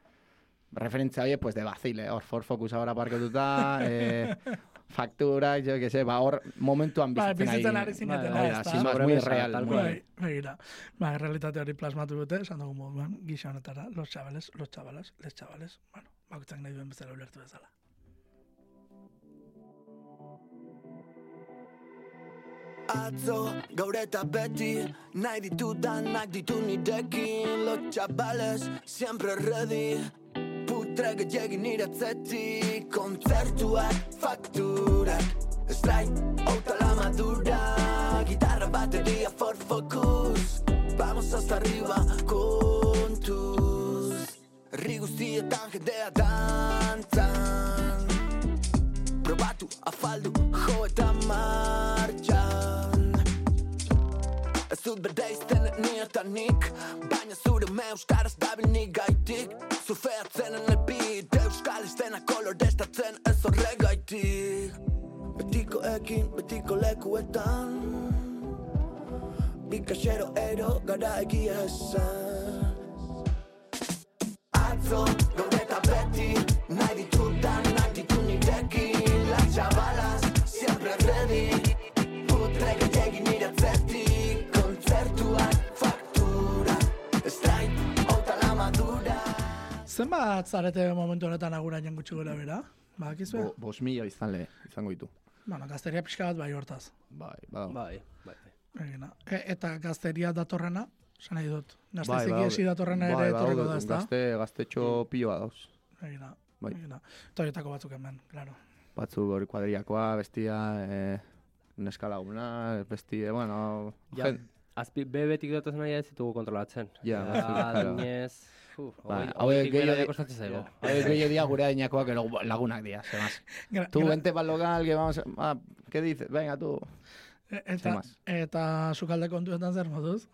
Speaker 3: referentzia horiek, pues, de bazile, hor, for focus ahora parketuta, eh, faktura, jo, que ba, hor, momentuan
Speaker 2: Ba,
Speaker 3: bizitzen
Speaker 2: bizitzen ari zinetela,
Speaker 3: Hori da, sin más, muy real.
Speaker 4: tal.
Speaker 2: Bai, begira. Ba, realitate hori plasmatu dute, esan dugu moduan, gisa honetara, los chavales, los chavales, les chavales, bueno, nahi duen bezala ulertu bezala.
Speaker 1: Atzo, gaur eta beti Nahi ditu nirekin Los chavales, siempre ready Putre gehiagin nire atzetik Kontzertuak, fakturak Strike, auta la madura Gitarra, batería, for focus Vamos hasta arriba, kontuz Herri guztietan jendea dantzan Probatu, afaldu, jo eta martxan Ez dut berde izten ni eta nik Baina zure me euskaraz dabil nik gaitik Zufeatzen en el beat. Euskal estena kolorestatzen ez horregaitik Betiko ekin, betiko lekuetan Bikaxero ero gara egia esan. Atzo, gaur eta beti Nahi ditudan, nahi ditu nirekin Las chavalas, siempre ready
Speaker 2: Zenbat zarete momentu honetan agurainen gutxi gora bera? Ba, akizue?
Speaker 3: Bo, bos mila izanle, izango ditu.
Speaker 2: Bueno, gazteria pixka bat bai hortaz.
Speaker 3: Bai.
Speaker 4: Bai, bai. bai.
Speaker 2: Egina. E, eta gazteria datorrena, esan nahi dut.
Speaker 3: Bai,
Speaker 2: Gaztezik
Speaker 3: badaude.
Speaker 2: esi datorrena ere
Speaker 3: Bai,
Speaker 2: etorriko da, ezta?
Speaker 3: Gazte, gaztetxo piloa dauz.
Speaker 2: Egina.
Speaker 3: Bai.
Speaker 2: Egina. Eta horietako batzuk hemen, claro.
Speaker 3: Batzu hori kuadriakoa, bestia, eh, neska laguna, bestia, bueno,
Speaker 4: Ja,
Speaker 3: gen-
Speaker 4: azpi, be betik datozen nahi ez ditugu kontrolatzen.
Speaker 3: Ja,
Speaker 4: Ja,
Speaker 3: claro.
Speaker 4: adinez, uf,
Speaker 3: Ba, hauek gehiago-
Speaker 4: kostatzen zaigu.
Speaker 3: Hauek gehiago dira gure adinakoak, lagunak dira, semaz. Vente local, que vamos, a- ah, ¿qué dices? Venga, tú.
Speaker 2: e- eta,
Speaker 3: Zemaz.
Speaker 2: eta sukalde kontuetan zer moduz?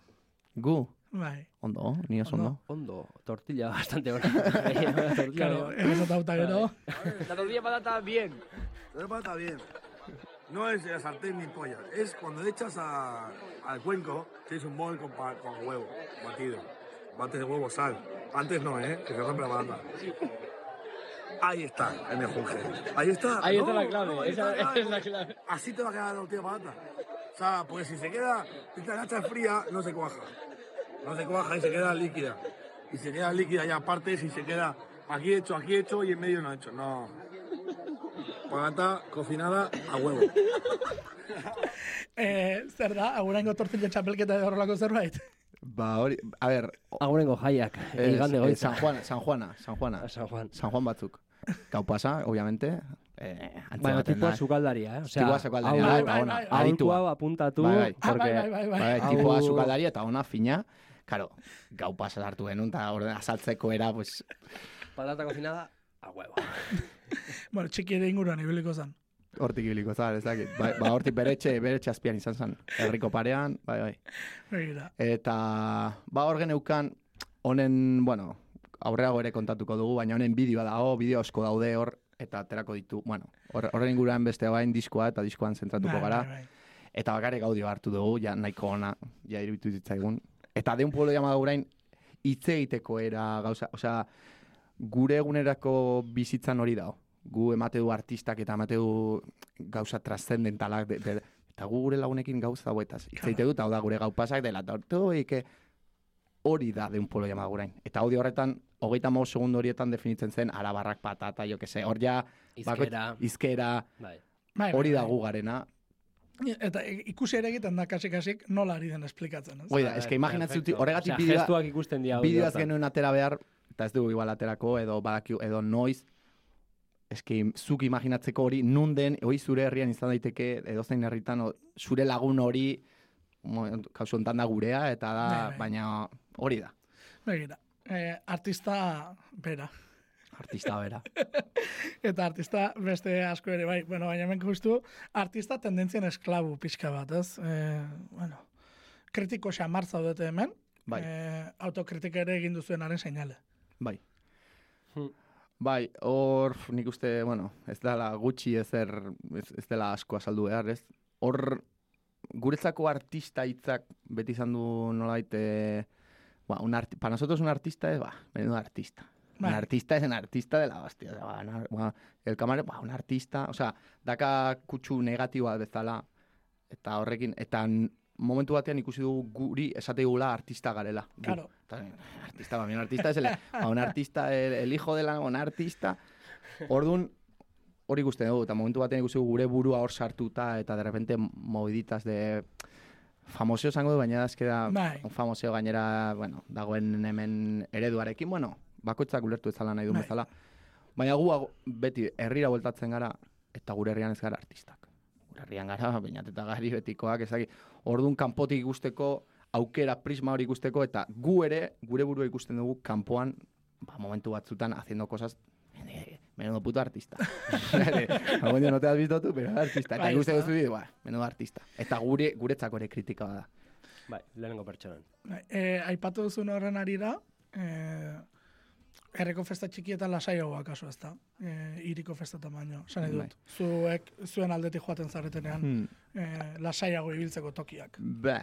Speaker 3: Gu,
Speaker 2: Bai.
Speaker 3: ondo, ni oso
Speaker 2: Ondo.
Speaker 4: tortilla bastante buena. tortilla
Speaker 2: Claro, eres eta gero.
Speaker 4: La tortilla patata bien.
Speaker 6: La pata bien. No es el sartén ni pollas, es cuando echas a- al cuenco, tienes un bol con, con huevo batido. Bates de huevo, sal. Antes no, ¿eh? Que se rompe la patata. Ahí está el mejunje. Ahí está.
Speaker 4: Ahí está
Speaker 6: No,
Speaker 4: la clave,
Speaker 6: no, ahí
Speaker 4: esa-
Speaker 6: está
Speaker 4: esa es la clave.
Speaker 6: Así te va a quedar la tortilla de patata. O sea, porque si se queda, la echas fría, no se cuaja. No se cuaja y se queda líquida. Y se queda líquida ya aparte si se queda aquí hecho, aquí hecho y en medio no hecho. No. Patata cocinada a huevo.
Speaker 2: E, zer da, aguraingo tortilla txapelketa edo horrelako zerbait?
Speaker 3: Ba, hori, a ver,
Speaker 4: Agurengo jaiak,
Speaker 3: es,
Speaker 4: igande
Speaker 3: eh,
Speaker 4: goitza.
Speaker 3: San Juana, San Juana, San Juana.
Speaker 4: San Juan.
Speaker 3: San Juan batzuk. Gau pasa, obviamente. Eh,
Speaker 4: Baina tipua
Speaker 3: da.
Speaker 4: sukaldaria, eh? Osea,
Speaker 3: Tipua sukaldaria,
Speaker 4: hau-
Speaker 2: bai,
Speaker 3: eta
Speaker 2: bai,
Speaker 3: ona,
Speaker 2: bai,
Speaker 3: aditua.
Speaker 4: apuntatu,
Speaker 3: Bai, bai.
Speaker 4: Porque...
Speaker 2: bai, bai, bai, bai.
Speaker 3: Tipoa sukaldaria eta ona fina. Karo, gau pasa hartu genuen, eta orden azaltzeko era, pues,
Speaker 4: Patata cocinada a huevo.
Speaker 2: Bueno, txiki ere inguruan ibiliko zen.
Speaker 3: Hortik ibiliko zara, ez dakit. Bai, ba, hortik beretxe, beretxe azpian izan zen. Herriko parean, bai, bai. Eta, ba, hor geneukan, honen, bueno, aurreago ere kontatuko dugu, baina honen bideoa dago, bideo asko daude hor, eta aterako ditu, bueno, hor- horren inguruan beste bain diskoa eta diskoan zentratuko
Speaker 2: Bai,
Speaker 3: gara.
Speaker 2: bai, bai.
Speaker 3: Eta bakarrik audio hartu dugu, ja nahiko ona, ja iruditu zitzaigun. Eta de un pueblo llamado orain hitz egiteko era gauza, osea, gure egunerako bizitzan hori dago. Gu emate du artistak eta emate du gauza trascendentalak, de, de, eta gu gure lagunekin gauza hauetaz. Hitz egite dut, hau da gure gau pasak dela tortu, ike hori da de un pueblo llamado orain. Eta audio horretan, hogeita mo segundo horietan definitzen zen arabarrak patata, jo que se, hor ja,
Speaker 4: Izkera.
Speaker 3: izkera,
Speaker 4: Bai.
Speaker 2: Bai,
Speaker 3: hori
Speaker 2: bai,
Speaker 3: da
Speaker 2: bai.
Speaker 3: gu garena,
Speaker 2: Eta ikusi ere egiten da kasik-kasik nola ari den esplikatzen, ez?
Speaker 3: Hoi da, eske imaginatzen horregatik
Speaker 4: gestuak ikusten dira.
Speaker 3: bideoaz genuen atera behar, eta ez dugu igual aterako, edo badakiu, edo noiz, eske zuk imaginatzeko hori, nun den, hori zure herrian izan daiteke, edo zein herritan, o, zure lagun hori, kausu hontan da gurea, eta da,
Speaker 2: Bai, bai.
Speaker 3: baina hori da,
Speaker 2: Begira. Eh, artista bera.
Speaker 3: artista bera.
Speaker 2: Eta artista beste asko ere, bai. Bueno, baina hemen justu, artista tendentzien esklabu pixka bat, ez? Eh, bueno, kritiko xamar zaudete hemen,
Speaker 3: Bai.
Speaker 2: eh, autokritika ere egin duzuenaren seinale.
Speaker 3: Bai.
Speaker 4: Hmm.
Speaker 3: Bai, hor nik uste, bueno, ez dela gutxi ezer, ez, ez dela asko azaldu behar, ez? Hor, guretzako artista hitzak beti izan du nolait, eh, ba, un arti, para nosotros un artista es, ba, menudo artista.
Speaker 2: Bai.
Speaker 3: Un artista es un artista de la hostia. Ba, na- ba, el camarero, ba, un artista, o sea, daka kutsu negatiboa bezala, eta horrekin, eta momentu batean ikusi dugu guri esate digula artista garela.
Speaker 2: Claro.
Speaker 3: Artista, ba, un artista es el, ba, un artista, el, el hijo de la, un artista. Orduan, hori ikusten dugu, eta momentu batean ikusi gure burua hor sartuta, eta de repente moviditas de famoseo zango du, baina azke da
Speaker 2: Bai.
Speaker 3: un famoseo gainera, bueno, dagoen hemen ereduarekin, bueno, bakoitzak ulertu ezala nahi du
Speaker 2: Bai.
Speaker 3: bezala. Baina gu beti herrira bueltatzen gara, eta gure herrian ez gara artistak. Gure herrian gara, bainat eta gari betikoak, ezagik, orduan kanpotik ikusteko, aukera, prisma hori ikusteko, eta gu ere, gure burua ikusten dugu kanpoan, ba, momentu batzutan, haciendo cosas eh, menudo puto artista. Algún día no te has visto tú, pero artista. Eta
Speaker 2: Bai,
Speaker 3: ikusten
Speaker 2: da.
Speaker 3: duzu bideo, ba, menudo artista. Eta gure, guretzako ere kritika bada.
Speaker 4: Bai, lehenengo pertsonan.
Speaker 2: Bai, E, aipatu duzun horren arira, e, herriko festa txikietan lasaiagoa kasu ez da. E, iriko festetan baino. Esan nahi dut, zuek, zuen aldetik joaten zaretenean
Speaker 3: Hmm.
Speaker 2: e, lasaiago ibiltzeko tokiak.
Speaker 3: Ba,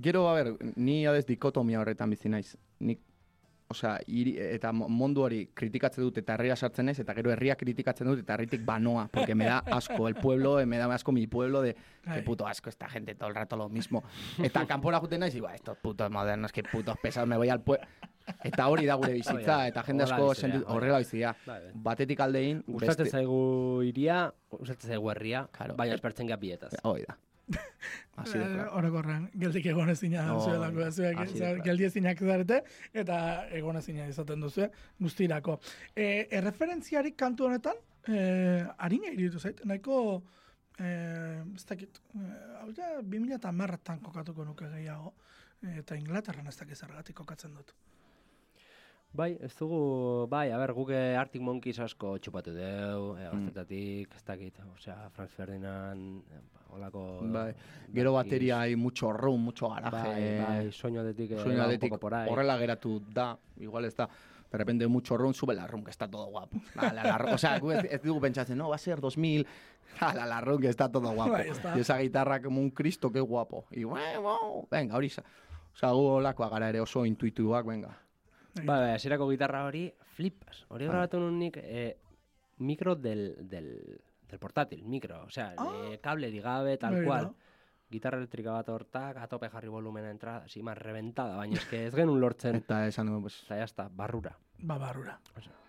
Speaker 3: gero, a ber, ni adez dikotomia horretan bizi naiz. Nik, osea, hiri, eta mundu hori kritikatzen dut eta herria sartzen naiz, eta gero herria kritikatzen dut eta herritik banoa, porque me da asco el pueblo, eh, me da asco mi pueblo de, que puto asco esta gente todo el rato lo mismo. Eta kanpora juten naiz, y ba, estos putos modernos, que putos pesados, me voy al pueblo. Eta hori da gure bizitza, eta jende asko horrela bizia. Batetik aldein,
Speaker 4: Gustatzen zaigu iria, gustatzen zaigu herria,
Speaker 3: Claro.
Speaker 4: baina espertzen gea bietaz.
Speaker 3: Hoi da. Así de claro.
Speaker 2: Orokorren, geldik egon ezina
Speaker 3: Oh,
Speaker 2: zuelako, zuek,
Speaker 3: así de
Speaker 2: za-
Speaker 3: claro.
Speaker 2: geldi ezinak zarete, eta egon ezina izaten duzu, guztirako. E, erreferentziarik kantu honetan, e, harina iritu zait, nahiko, e, ez dakit, e, hau da, 2000 eta kokatuko nuke gehiago, eta Inglaterran ez dakit zergatik kokatzen dut.
Speaker 4: Bai, ez dugu, bai, a ber, guk eh, Arctic Monkeys asko txupatu deu, e, gaztetatik, ez dakit, osea, Franz Ferdinand, eh, holako...
Speaker 3: Bai. Gero bateria hay mucho room, mucho garaje.
Speaker 4: Bai, bai, eh,
Speaker 3: aldetik
Speaker 4: poco por ahí.
Speaker 3: horrela geratu da, igual ez da, de repente mucho ron, sube la ron, que está todo guapo. La, la, la o sea, ez, ez dugu pentsatzen, no, va a ser 2000, la, la, la ron, que está todo guapo.
Speaker 2: Bai, está.
Speaker 3: y esa guitarra como un cristo, qué guapo. Y bueno, venga, hori, sa- Osea, gu olakoa gara ere oso intuitiboak, venga.
Speaker 4: Bai, bai, hasierako gitarra hori flipas. Hori grabatu nun nik eh, mikro del, del, del portátil, mikro. Osea,
Speaker 2: Ah.
Speaker 4: eh, kablerik gabe, tal
Speaker 2: Begira.
Speaker 4: cual. Gitarra elektrika bat hortak, a tope jarri volumena entrada, así más reventada, baina eske ez genuen lortzen.
Speaker 3: Eta esan dugu, pues,
Speaker 4: Eta jazta, barrura.
Speaker 2: Ba, barrura.
Speaker 1: Originala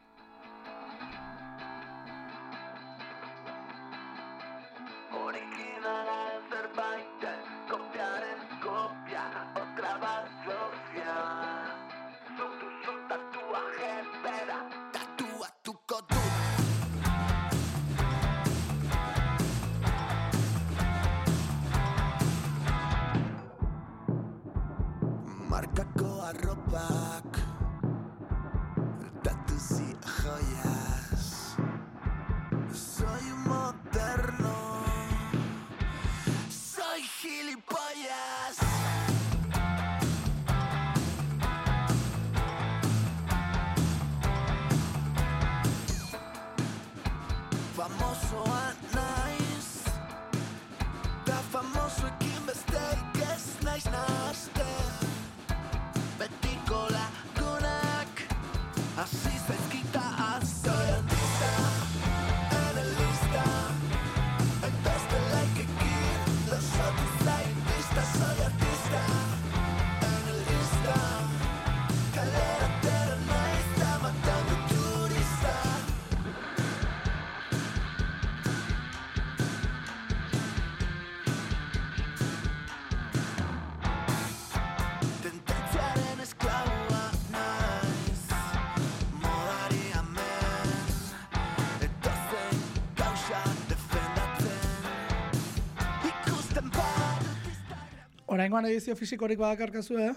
Speaker 2: Oraingoan edizio fisikorik badakarkazu, eh?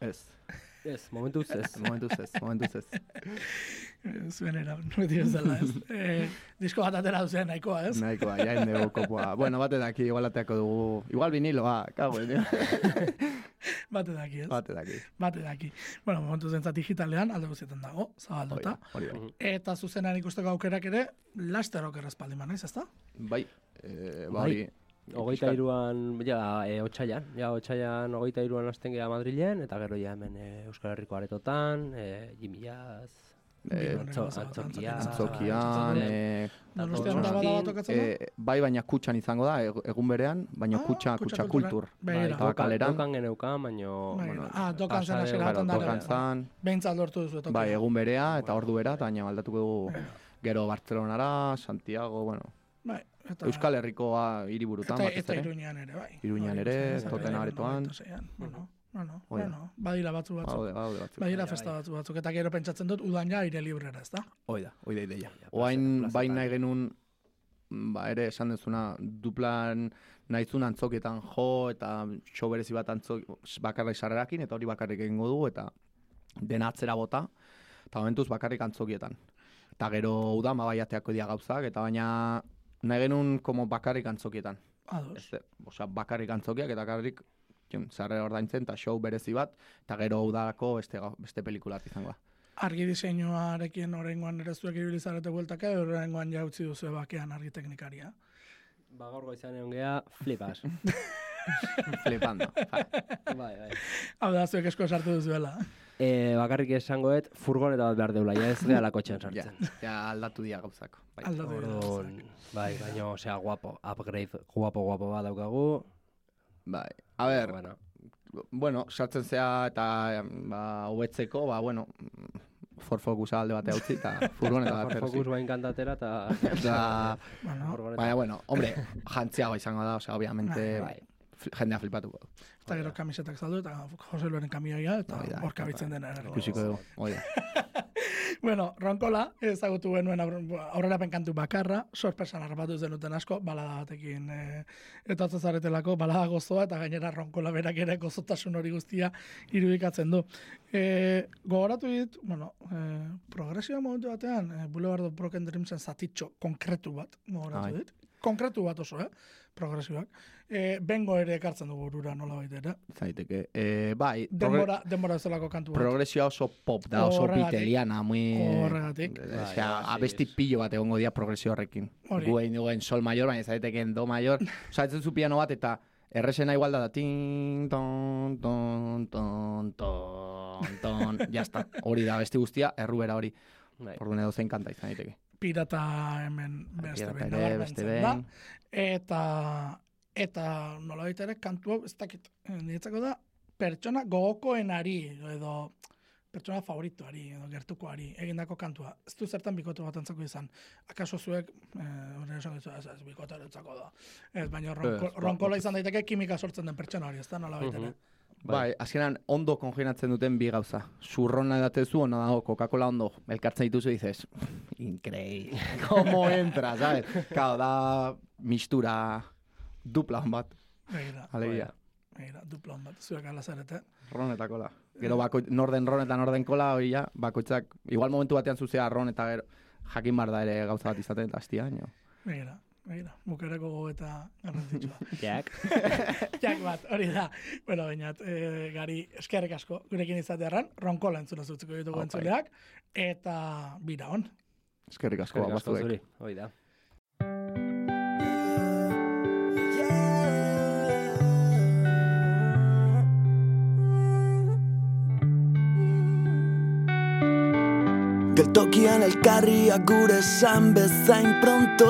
Speaker 3: ez.
Speaker 4: Ez, momentuz ez.
Speaker 3: Momentuz ez, momentuz ez.
Speaker 2: Zuen era, beti bezala, ez? Eh, disko bat atera duzen nahikoa, ez?
Speaker 3: Nahikoa, jain dugu kopua. Bueno, bate daki, igual ateako dugu. Igual viniloa, kago, eh?
Speaker 2: Bate daki, ez?
Speaker 3: Bate daki.
Speaker 2: Bate daki. Bueno, momentu zentzat digitalean, alde guztietan dago, zabalduta.
Speaker 3: da, hori bai.
Speaker 2: Eta zuzenean ikusteko aukerak ere, laster oker espaldi manaiz, ezta?
Speaker 3: Bai, eh, ba
Speaker 4: Bai.
Speaker 3: Hori.
Speaker 4: Hogeita iruan, ja, e, otxailan, ja, otxailan hogeita iruan hasten gea Madrilen, eta gero ja hemen e, Euskal Herriko aretotan, e, Jimmy Jazz,
Speaker 3: Eh,
Speaker 4: antzokia.
Speaker 3: Antzokian, eh, eh, bai baina kutxan izango da, eg- egun berean, baina
Speaker 2: Ah,
Speaker 3: kutxa,
Speaker 2: kutxa
Speaker 3: kultur. Kaleran.
Speaker 4: Dokan geneukan, baino...
Speaker 2: Bai,
Speaker 4: bueno,
Speaker 2: ah, dokan zen da.
Speaker 3: dokan zan,
Speaker 2: Behintzat lortu duzu
Speaker 3: bai, egun berea eta ordu bera, eta baina aldatuko dugu. Gero Bartzelonara, Santiago, bueno,
Speaker 2: Bai, eta,
Speaker 3: Euskal Herrikoa hiriburutan
Speaker 2: eta,
Speaker 3: batez
Speaker 2: eta
Speaker 3: ere.
Speaker 2: Iruñean ere, bai.
Speaker 3: Iruñan
Speaker 2: Hori,
Speaker 3: ere,
Speaker 2: zen,
Speaker 3: Toten aretoan.
Speaker 2: 96an. Bueno, bueno, bueno, badira batzu batzuk.
Speaker 3: Baude, baude batzuk.
Speaker 2: Badira festa batzu batzuk, eta gero pentsatzen dut udan ja aire librera, ez da?
Speaker 3: Hoi da, hoi da ideia. Oain bain nahi genuen, ba ere esan dezuna, duplan nahizun antzokietan jo, eta show berezi bat antzok, bakarrik sarrerakin, eta hori bakarrik egingo dugu, eta dena atzera bota, eta momentuz bakarrik antzokietan. Eta gero udan, ba, baiateako dia gauzak, eta baina nahi genuen como bakarrik antzokietan.
Speaker 2: Ados.
Speaker 3: Ez, osea, bakarrik antzokiak, eta bakarrik sarrera ordaintzen, eta show berezi bat, eta gero udako beste, beste pelikulat izango da.
Speaker 2: Argi diseinuarekin oraingoan ere zuek ibili zarete bueltaka, oraingoan ja utzi duzu bakean argi teknikaria.
Speaker 4: Ba, gaur goizan egon geha, flipas.
Speaker 3: Flipando. bai.
Speaker 4: bai, bai.
Speaker 2: Hau da, zuek esko sartu duzuela.
Speaker 4: E, bakarrik esangoet, furgoneta bat behar deula, ja ez gehala kotxean
Speaker 3: Ja,
Speaker 4: sartzen.
Speaker 3: ja aldatu dira gauzak. Bai.
Speaker 2: Aldatu dira
Speaker 4: Orduan, bai, baina, osea, guapo, upgrade, guapo, guapo bat daukagu.
Speaker 3: Bai. A ber,
Speaker 4: Bueno,
Speaker 3: bueno, sartzen zea eta ba, hobetzeko, ba, bueno, Ford Focusa alde bate utzi eta furgoneta bat
Speaker 4: Ford Focus bain kantatera eta...
Speaker 3: Baina, bueno, hombre, jantziago izango da, osea, obviamente,
Speaker 2: Bai,
Speaker 3: fl- jendea flipatuko. du.
Speaker 2: eta gero kamisetak saldu, eta Jose Loren kamioia, eta hor kabitzen dena.
Speaker 3: Ikusiko dugu, hoi da.
Speaker 2: Bueno, Ronkola, ezagutu genuen aurre- aurrerapen kantu bakarra, sorpresan harrapatu zenuten asko, balada batekin e, etatzen zaretelako, balada gozoa, eta gainera Ronkola berak ere gozotasun hori guztia irudikatzen du. E, gogoratu dit, bueno, e, progresioa momentu batean, e, Boulevard of Broken Dreamsen zatitxo konkretu bat, gogoratu
Speaker 3: Bai.
Speaker 2: dit. Konkretu bat oso, eh? progresioak. E, bengo ere ekartzen du burura nola ere.
Speaker 3: Zaiteke. E, bai,
Speaker 2: Denbora, denbora bezalako kantu bat.
Speaker 3: progresioa oso pop da, oso piteliana, muy...
Speaker 2: Horregatik.
Speaker 3: Osea,
Speaker 4: Bai, bai,
Speaker 3: abesti
Speaker 4: sí,
Speaker 3: pilo bat egongo dia progresio horrekin. Guen duen sol mayor, baina zaiteken do mayor. Osea, ez zu piano bat eta erresena igual da da tin, ton, ton, ton, ton, ton, jazta. Hori da, besti guztia, errubera hori.
Speaker 4: Bai.
Speaker 3: Orduan edo zein kanta izan daiteke.
Speaker 2: pirata hemen beste
Speaker 3: Pirata
Speaker 2: behin
Speaker 3: ere, beste behin.
Speaker 2: Eta, eta nolabait ere kantu hau, ez dakit, eh, niretzako da, pertsona gogokoenari, edo pertsona favoritoari, edo gertukoari, egindako kantua. Ez du zertan bikote bat antzako izan. Akaso zuek, eh, hori esan ez, ez bikotearentzako da. Ez, baina ronko,
Speaker 3: Ez, ba,
Speaker 2: ronkola izan daiteke kimika sortzen den pertsona hori, ez da ere.
Speaker 4: Mhm.
Speaker 3: Bai, azkenan ondo kongenatzen duten bi gauza. Zurrona edatezu, ona dago, Coca-Cola ondo, elkartzen dituzu dices, increíble, como entra, ¿sabes? Claro, da mistura dupla on bat,
Speaker 2: Begira,
Speaker 3: alegia.
Speaker 2: begira, dupla on bat, zuek ala zarete.
Speaker 3: Ron eta kola. Gero bako, norden ron eta norden kola hori ja, bakoitzak, igual momentu batean zuzea ron eta gero jakin bar da ere gauza bat izaten eta hastia, baina.
Speaker 2: Begira, begira, bukereko gogeta garrantzitsua.
Speaker 4: Jack.
Speaker 2: Jak bat, hori da. Bueno, bainat, e, gari eskerrik asko gurekin izatearran, ronkola entzuna zutziko ditugu entzuleak, eta bira on.
Speaker 3: Eskerrik asko,
Speaker 4: Eskerrik asko
Speaker 3: bazuek.
Speaker 4: zuri, hoi da.
Speaker 1: Geltokian elkarriak gure esan bezain pronto.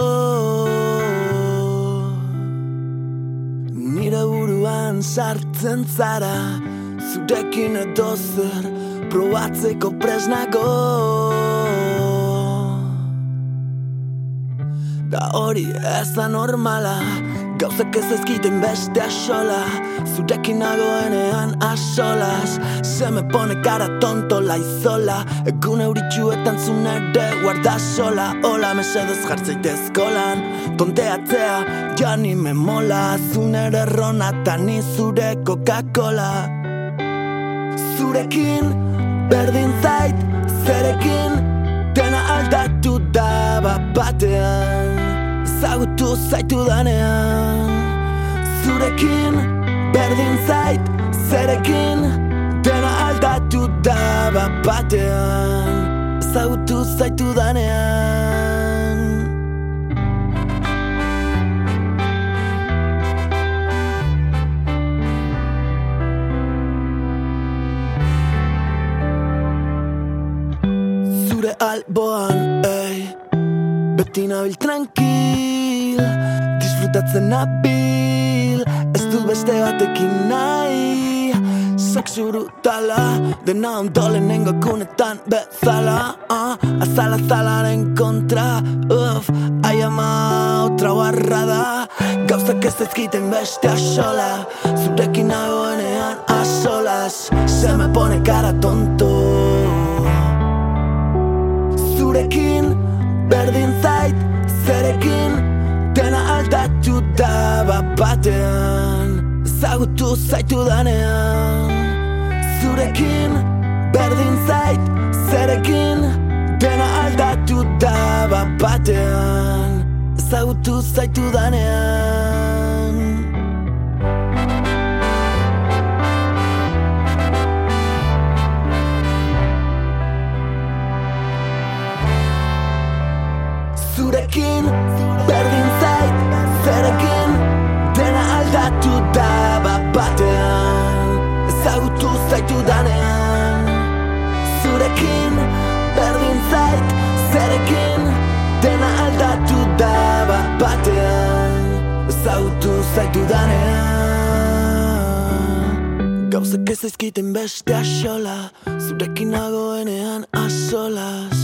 Speaker 1: Nire buruan sartzen zara Zurekin edo zer probatzeko presnago. Da hori ez da normala Gauzak ez ezkiten beste asola Zurekin nagoenean asolas Se me pone cara tonto laizola Egun euritxuetan zun ere guarda sola. Hola mesedez jartzeitez kolan Tonteatzea ja ni me mola. Zun ere rona eta ni zure Coca-Cola. Zurekin berdin zait Zerekin dena aldatu da bat batean Zagutu zaitu danean Zurekin berdin zait Zerekin dena aldatu da bat batean. Zagutu zaitu danean zure alboan, ei Beti nabil tranquil, disfrutatzen nabil Ez du beste batekin nahi. Sexu brutala, dena ondo lehenengo kunetan bezala. Uh, Azala zalaren kontra, uff, ai ama otra barra da. Gauzak ez ezkiten beste asola Zurekin nagoenean a solas Se me pone cara tonto. Zurekin berdin zait Zerekin aldatu da bat batean Zagutu zaitu danean Zurekin berdin zait Zerekin dena aldatu da bat batean. Zagutu zaitu danean Zurekin berdin aldatu da bat batean Ezagutu zaitu danean. Zurekin berdin zait Zerekin dena aldatu da bat batean Ezagutu zaitu danean. Gauzak ez ezkiten beste asola Zurekin nagoenean asolas